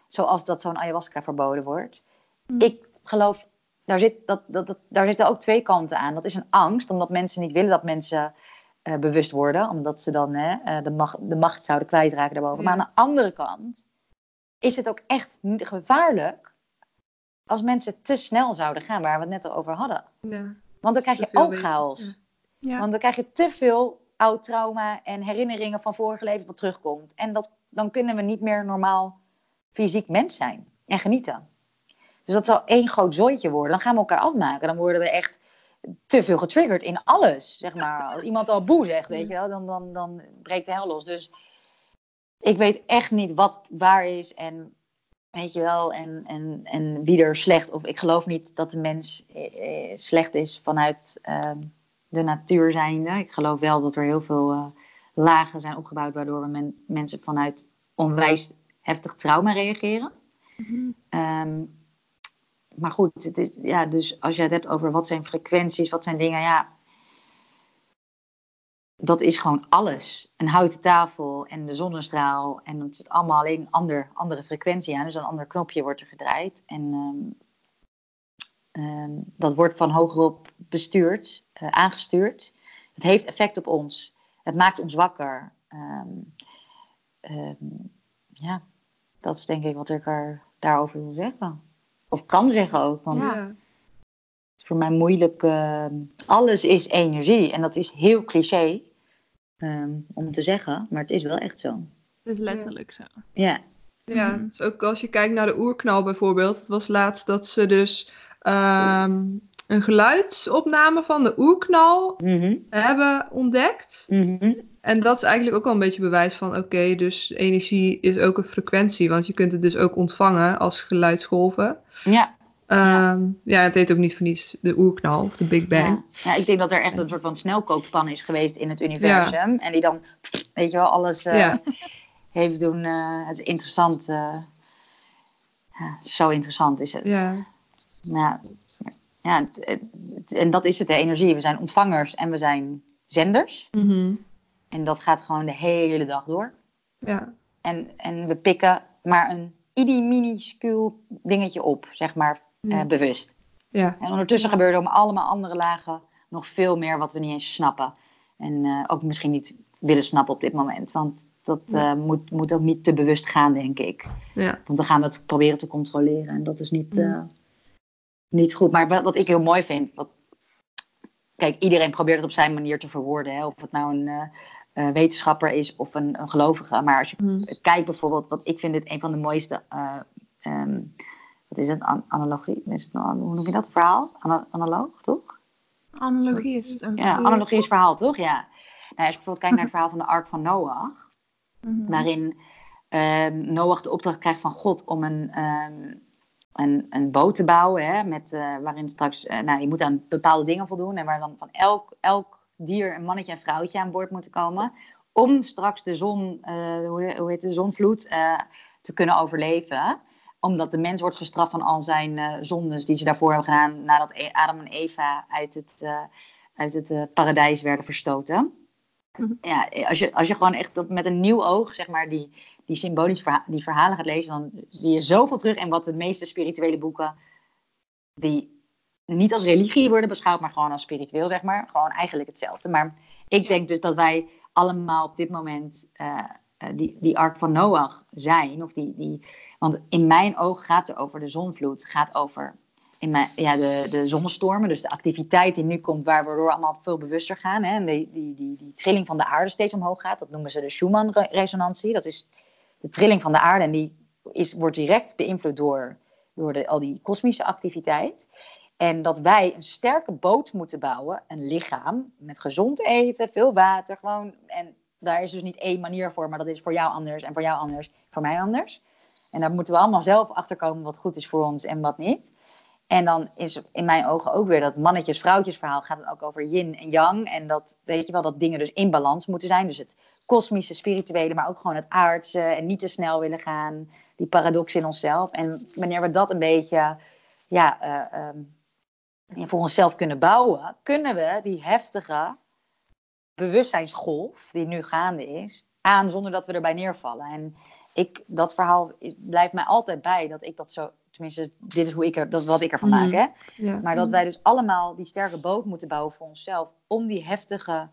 Zoals dat zo'n ayahuasca verboden wordt. Mm. Ik geloof, daar, zit, dat, dat, dat, daar zitten ook twee kanten aan. Dat is een angst, omdat mensen niet willen dat mensen eh, bewust worden. Omdat ze dan hè, eh, de, macht, de macht zouden kwijtraken daarboven. Ja. Maar aan de andere kant is het ook echt niet gevaarlijk... als mensen te snel zouden gaan, waar we het net al over hadden. Ja. Want dan krijg je ook weten, chaos. ja. Ja. Want dan krijg je te veel oud trauma en herinneringen van vorige leven wat terugkomt. En dat, dan kunnen we niet meer normaal fysiek mens zijn en genieten. Dus dat zal één groot zooitje worden. Dan gaan we elkaar afmaken. Dan worden we echt te veel getriggerd in alles. Zeg maar. Als iemand al boe zegt, weet je wel, dan, dan, dan breekt de hel los. Dus ik weet echt niet wat waar is en weet je wel, en, en, en wie er slecht. Of ik geloof niet dat de mens eh, eh, slecht is vanuit ehm, de natuur zijnde. Ik geloof wel dat er heel veel eh, lagen zijn opgebouwd waardoor we men- mensen vanuit onwijs heftig trauma reageren. Mhm. Ehm, maar goed, het is, ja, dus als je het hebt over wat zijn frequenties, wat zijn dingen, ja. Dat is gewoon alles. Een houten tafel en de zonnestraal. En dat zit allemaal alleen een ander, andere frequentie aan. Dus een ander knopje wordt er gedraaid. En ehm, ehm, dat wordt van hogerop bestuurd, eh, aangestuurd. Het heeft effect op ons. Het maakt ons wakker. Ehm, ja, dat is denk ik wat ik er daarover wil zeggen. Of kan zeggen ook. Want Ja. het voor mij moeilijk. alles is energie. En dat is heel cliché ehm, om te zeggen. Maar het is wel echt zo. Dat is letterlijk zo. Ja. Ja, dus ook als je kijkt naar de oerknal bijvoorbeeld. Het was laatst dat ze dus ehm, een geluidsopname van de oerknal Mhm. hebben ontdekt. Mhm. En dat is eigenlijk ook al een beetje bewijs van, oké, dus energie is ook een frequentie. Want je kunt het dus ook ontvangen als geluidsgolven. Ja. Ehm, ja, het heet ook niet voor niets de oerknal of de Big Bang. Ja. ja, ik denk dat er echt een soort van snelkookpan is geweest in het universum. En die dan, weet je wel, alles eh, (laughs) heeft doen. eh, het is interessant. eh, zo interessant is het. Ja, Ja, ja, en dat is het, de energie. We zijn ontvangers en we zijn zenders. Mhm. En dat gaat gewoon de hele dag door. ja. En, en we pikken maar een idi minuscuul dingetje op, zeg maar, eh, bewust. ja. En ondertussen gebeuren er om allemaal andere lagen nog veel meer wat we niet eens snappen. En eh, ook misschien niet willen snappen op dit moment. Want dat Ja. eh, moet, moet ook niet te bewust gaan, denk ik. ja. Want dan gaan we het proberen te controleren. En dat is niet, Mm. niet goed. Maar wat, wat ik heel mooi vind. Wat, kijk, iedereen probeert het op zijn manier te verwoorden. Hè? Of het nou een wetenschapper is of een, een gelovige. Maar als je Mhm. kijkt bijvoorbeeld. Wat ik vind dit een van de mooiste. eh, ehm, wat is het? An- analogie? Is het, nou- hoe noem je dat? Verhaal? Ana- analoog, toch? Analogie is het een Ja, analogie is verhaal, toch? Ja. als je bijvoorbeeld kijkt naar het verhaal van de Ark van Noach, Mhm. waarin ehm, Noach de opdracht krijgt van God om een, ehm, een, een boot te bouwen, hè, met, eh, waarin straks, eh, nou, je moet aan bepaalde dingen voldoen en waar dan van elk, elk dier een mannetje en vrouwtje aan boord moeten komen, om straks de zon, eh, hoe, heet het, de zonvloed te kunnen overleven omdat de mens wordt gestraft van al zijn eh, zondes die ze daarvoor hebben gedaan nadat E- Adam en Eva uit het, eh, uit het eh, paradijs werden verstoten. Mhm. Ja, als je, als je gewoon echt op- met een nieuw oog, zeg maar, die, die symbolisch verha- die verhalen gaat lezen, dan zie je zoveel terug in wat de meeste spirituele boeken, die niet als religie worden beschouwd, maar gewoon als spiritueel, zeg maar. Gewoon eigenlijk hetzelfde. Maar ik denk dus dat wij allemaal op dit moment die, die ark van Noach zijn. Of die, die, want in mijn oog gaat het over de zonvloed, gaat over in ja, de, de zonnestormen, dus de activiteit die nu komt, waardoor we allemaal veel bewuster gaan. Hè, en die, die, die, die trilling van de aarde steeds omhoog gaat, dat noemen ze de Schumann-resonantie. Dat is de trilling van de aarde en die is, wordt direct beïnvloed door, door de, al die kosmische activiteit. En dat wij een sterke boot moeten bouwen, een lichaam, met gezond eten, veel water, gewoon. En daar is dus niet één manier voor, maar dat is voor jou anders en voor jou anders, voor mij anders. En daar moeten we allemaal zelf achter komen wat goed is voor ons en wat niet. En dan is in mijn ogen ook weer dat mannetjes-vrouwtjes verhaal gaat het ook over yin en yang. En dat, weet je wel, dat dingen dus in balans moeten zijn. Dus het kosmische, spirituele, maar ook gewoon het aardse en niet te snel willen gaan. Die paradox in onszelf. En wanneer we dat een beetje, ja, eh, ehm, voor onszelf kunnen bouwen, kunnen we die heftige bewustzijnsgolf die nu gaande is, aan zonder dat we erbij neervallen. En ik, dat verhaal blijft mij altijd bij dat ik dat zo, tenminste, dit is hoe ik er, dat wat ik ervan maak, Mhm. hè. Ja. Maar dat wij dus allemaal die sterke boot moeten bouwen voor onszelf. Om die heftige,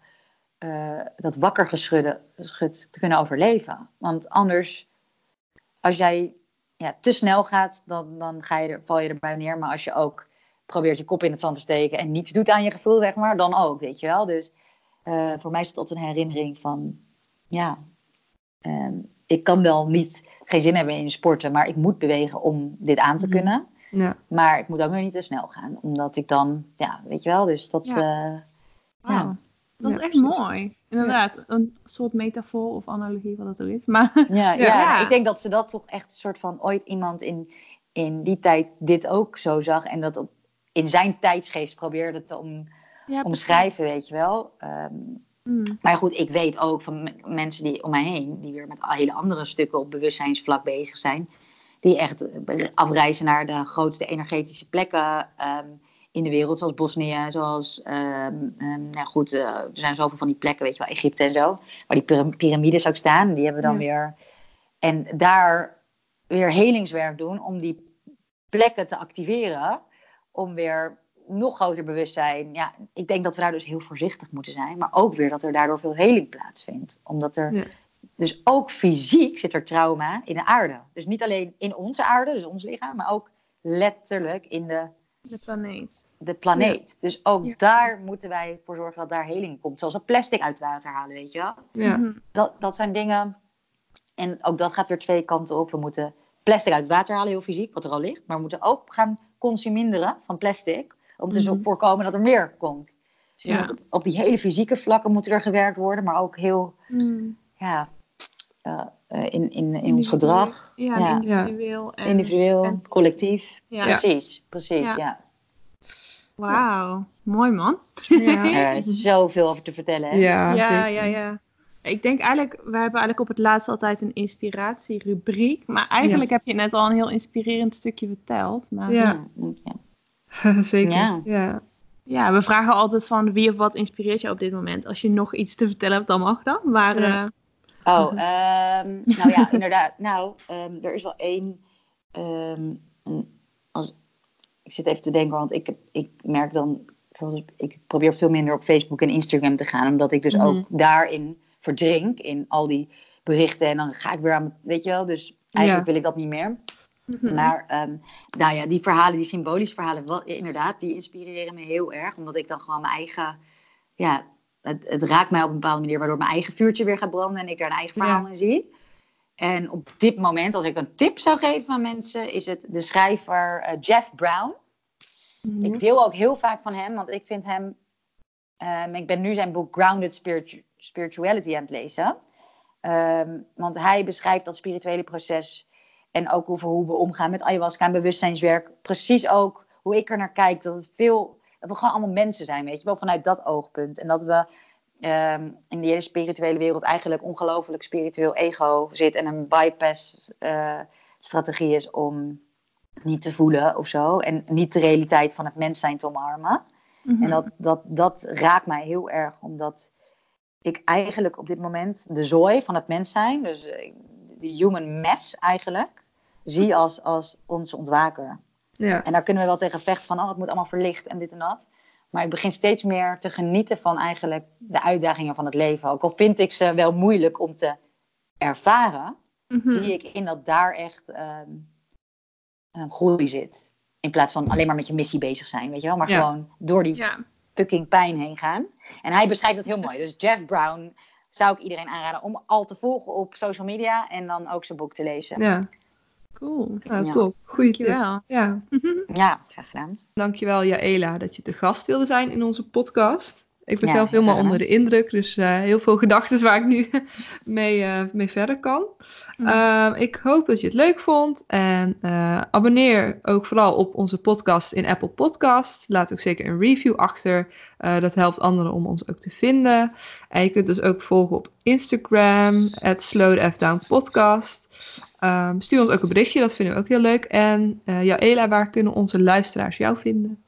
eh, dat wakker geschudde geschud te kunnen overleven. Want anders, als jij ja, te snel gaat, dan, dan ga je er, val je erbij neer. Maar als je ook probeert je kop in het zand te steken en niets doet aan je gevoel, zeg maar, dan ook, weet je wel. Dus eh, voor mij is het altijd een herinnering van, ja, ehm, ik kan wel niet, geen zin hebben in sporten, maar ik moet bewegen om dit aan te Mhm. kunnen. Ja. Maar ik moet ook nog niet te snel gaan. Omdat ik dan, ja, weet je wel, dus dat... Ja. eh, ja. Dat is echt mooi. Inderdaad, een soort metafoor of analogie, wat het ook is. Maar ja, (laughs) ja, Ja. ik denk dat ze dat toch echt een soort van ooit iemand in, in die tijd dit ook zo zag. En dat op, in zijn tijdsgeest probeerde te om, omschrijven, weet je wel. Ehm, Mm. maar goed, ik weet ook van mensen die om mij heen, die weer met hele andere stukken op bewustzijnsvlak bezig zijn. Die echt eh, afreizen naar de grootste energetische plekken ehm, in de wereld, zoals Bosnië, zoals, nou goed, eh, er zijn zoveel van die plekken, weet je wel, Egypte en zo, waar die piramides ook staan. Die hebben we dan Ja. weer. En daar weer helingswerk doen om die plekken te activeren, om weer nog groter bewustzijn. Ja, ik denk dat we daar dus heel voorzichtig moeten zijn, maar ook weer dat er daardoor veel heling plaatsvindt. Omdat er, Ja. dus ook fysiek zit er trauma in de aarde. Dus niet alleen in onze aarde, dus ons lichaam, maar ook letterlijk in de, De planeet. de planeet. Dus ook Ja. daar moeten wij voor zorgen dat daar heling komt. Zoals het plastic uit water halen, weet je wel Ja. Mhm. dat, dat zijn dingen. En ook dat gaat weer twee kanten op. We moeten plastic uit het water halen, heel fysiek, wat er al ligt. Maar we moeten ook gaan consuminderen van plastic. Om te zo- Mhm. voorkomen dat er meer komt. Dus Ja. moet op, op die hele fysieke vlakken moeten er gewerkt worden. Maar ook heel, Mm. ja, eh, eh, in, in, in ons gedrag. Ja, Ja. individueel. En, Individueel, en- collectief. Ja. Precies, precies, Ja. ja. Wauw, mooi man. Ja. (laughs) Er is zoveel over te vertellen. Hè? Ja, ja, zeker. ja, ja. Ik denk eigenlijk, we hebben eigenlijk op het laatst altijd een inspiratierubriek. Maar eigenlijk heb je net al een heel inspirerend stukje verteld. Maar Ja. (laughs) zeker. Ja. Ja. ja, we vragen altijd van wie of wat inspireert je op dit moment. Als je nog iets te vertellen hebt, dan mag dat. Maar Ja. eh, Oh, ehm, nou ja, inderdaad. Nou, ehm, er is wel één. ehm, een- als, ik zit even te denken, want ik, ik merk dan. bijvoorbeeld, Ik probeer veel minder op Facebook en Instagram te gaan, omdat ik dus Mhm. ook daarin verdrink. In al die berichten. En dan ga ik weer aan. Weet je wel, dus eigenlijk Ja. wil ik dat niet meer. Mhm. Maar ehm, nou ja, die verhalen, die symbolische verhalen, wel, inderdaad, die inspireren me heel erg. Omdat ik dan gewoon mijn eigen, ja, het, het raakt mij op een bepaalde manier, waardoor mijn eigen vuurtje weer gaat branden en ik daar een eigen verhaal Ja. in zie. En op dit moment, als ik een tip zou geven aan mensen, is het de schrijver eh, Jeff Brown. Mhm. Ik deel ook heel vaak van hem, want ik vind hem. ehm, ik ben nu zijn boek Grounded Spiritu- Spirituality aan het lezen. Ehm, want hij beschrijft dat spirituele proces en ook over hoe we omgaan met ayahuasca en bewustzijnswerk. Precies ook hoe ik er naar kijk, dat het veel, dat we gewoon allemaal mensen zijn, weet je wel, vanuit dat oogpunt. En dat we ehm, in de hele spirituele wereld eigenlijk ongelooflijk spiritueel ego zit en een bypass uh, strategie is om niet te voelen of zo. En niet de realiteit van het mens zijn te omarmen. Mhm. En dat, dat, dat raakt mij heel erg, omdat ik eigenlijk op dit moment de zooi van het mens zijn, dus eh, de human mess eigenlijk, zie als, als ons ontwaken. Ja. En daar kunnen we wel tegen vechten van, oh, het moet allemaal verlicht en dit en dat. Maar ik begin steeds meer te genieten van eigenlijk de uitdagingen van het leven. Ook al vind ik ze wel moeilijk om te ervaren, mhm. zie ik in dat daar echt um, een groei zit. In plaats van alleen maar met je missie bezig zijn, weet je wel. Maar gewoon door die fucking pijn heen gaan. En hij beschrijft het heel mooi. Dus Jeff Brown zou ik iedereen aanraden om al te volgen op social media en dan ook zijn boek te lezen. Ja. Cool. Ja, top. Goeie tip. Ja. ja, graag gedaan. Dankjewel Jaela dat je te gast wilde zijn in onze podcast. Ik ben zelf helemaal onder de indruk, dus uh, heel veel (laughs) gedachten waar ik nu (laughs) mee, uh, mee verder kan. Uh, ik hoop dat je het leuk vond en eh, abonneer ook vooral op onze podcast in Apple Podcast. Laat ook zeker een review achter, dat helpt anderen om ons ook te vinden. En je kunt dus ook volgen op Instagram, at Slow Down Podcast. Um, stuur ons ook een berichtje, dat vinden we ook heel leuk. En ja, Ela, waar kunnen onze luisteraars jou vinden?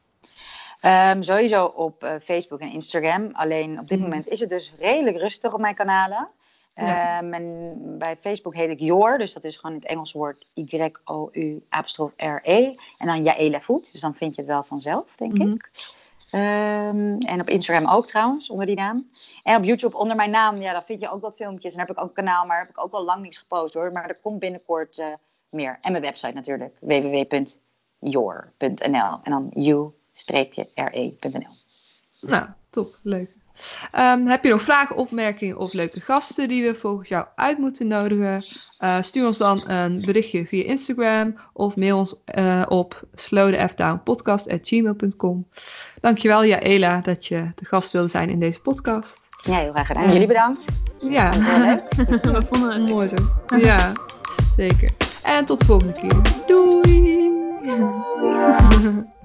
Um, sowieso op uh, Facebook en Instagram. Alleen op dit mhm. moment is het dus redelijk rustig op mijn kanalen. Um, en bij Facebook heet ik Jor, dus dat is gewoon het Engelse woord Y-O-U-R-E. En dan Jaela Voet, dus dan vind je het wel vanzelf, denk mm ik. Um, en op Instagram ook trouwens, onder die naam. En op YouTube onder mijn naam, ja, dan vind je ook wat filmpjes. En dan heb ik ook een kanaal, maar heb ik ook al lang niks gepost hoor. Maar er komt binnenkort uh, meer. En mijn website natuurlijk, www.jor.nl. En dan you re.nl. Nou, top, leuk. Um, heb je nog vragen, opmerkingen of leuke gasten die we volgens jou uit moeten nodigen? Uh, stuur ons dan een berichtje via Instagram of mail ons uh, op slowthefdownpodcast.gmail.com. Dankjewel Jaela dat je de gast wilde zijn in deze podcast. Ja, heel graag gedaan. Jullie bedankt. Ja, leuk. (laughs) we vonden het mooi zo. Ja, zeker. En tot de volgende keer. Doei! (laughs)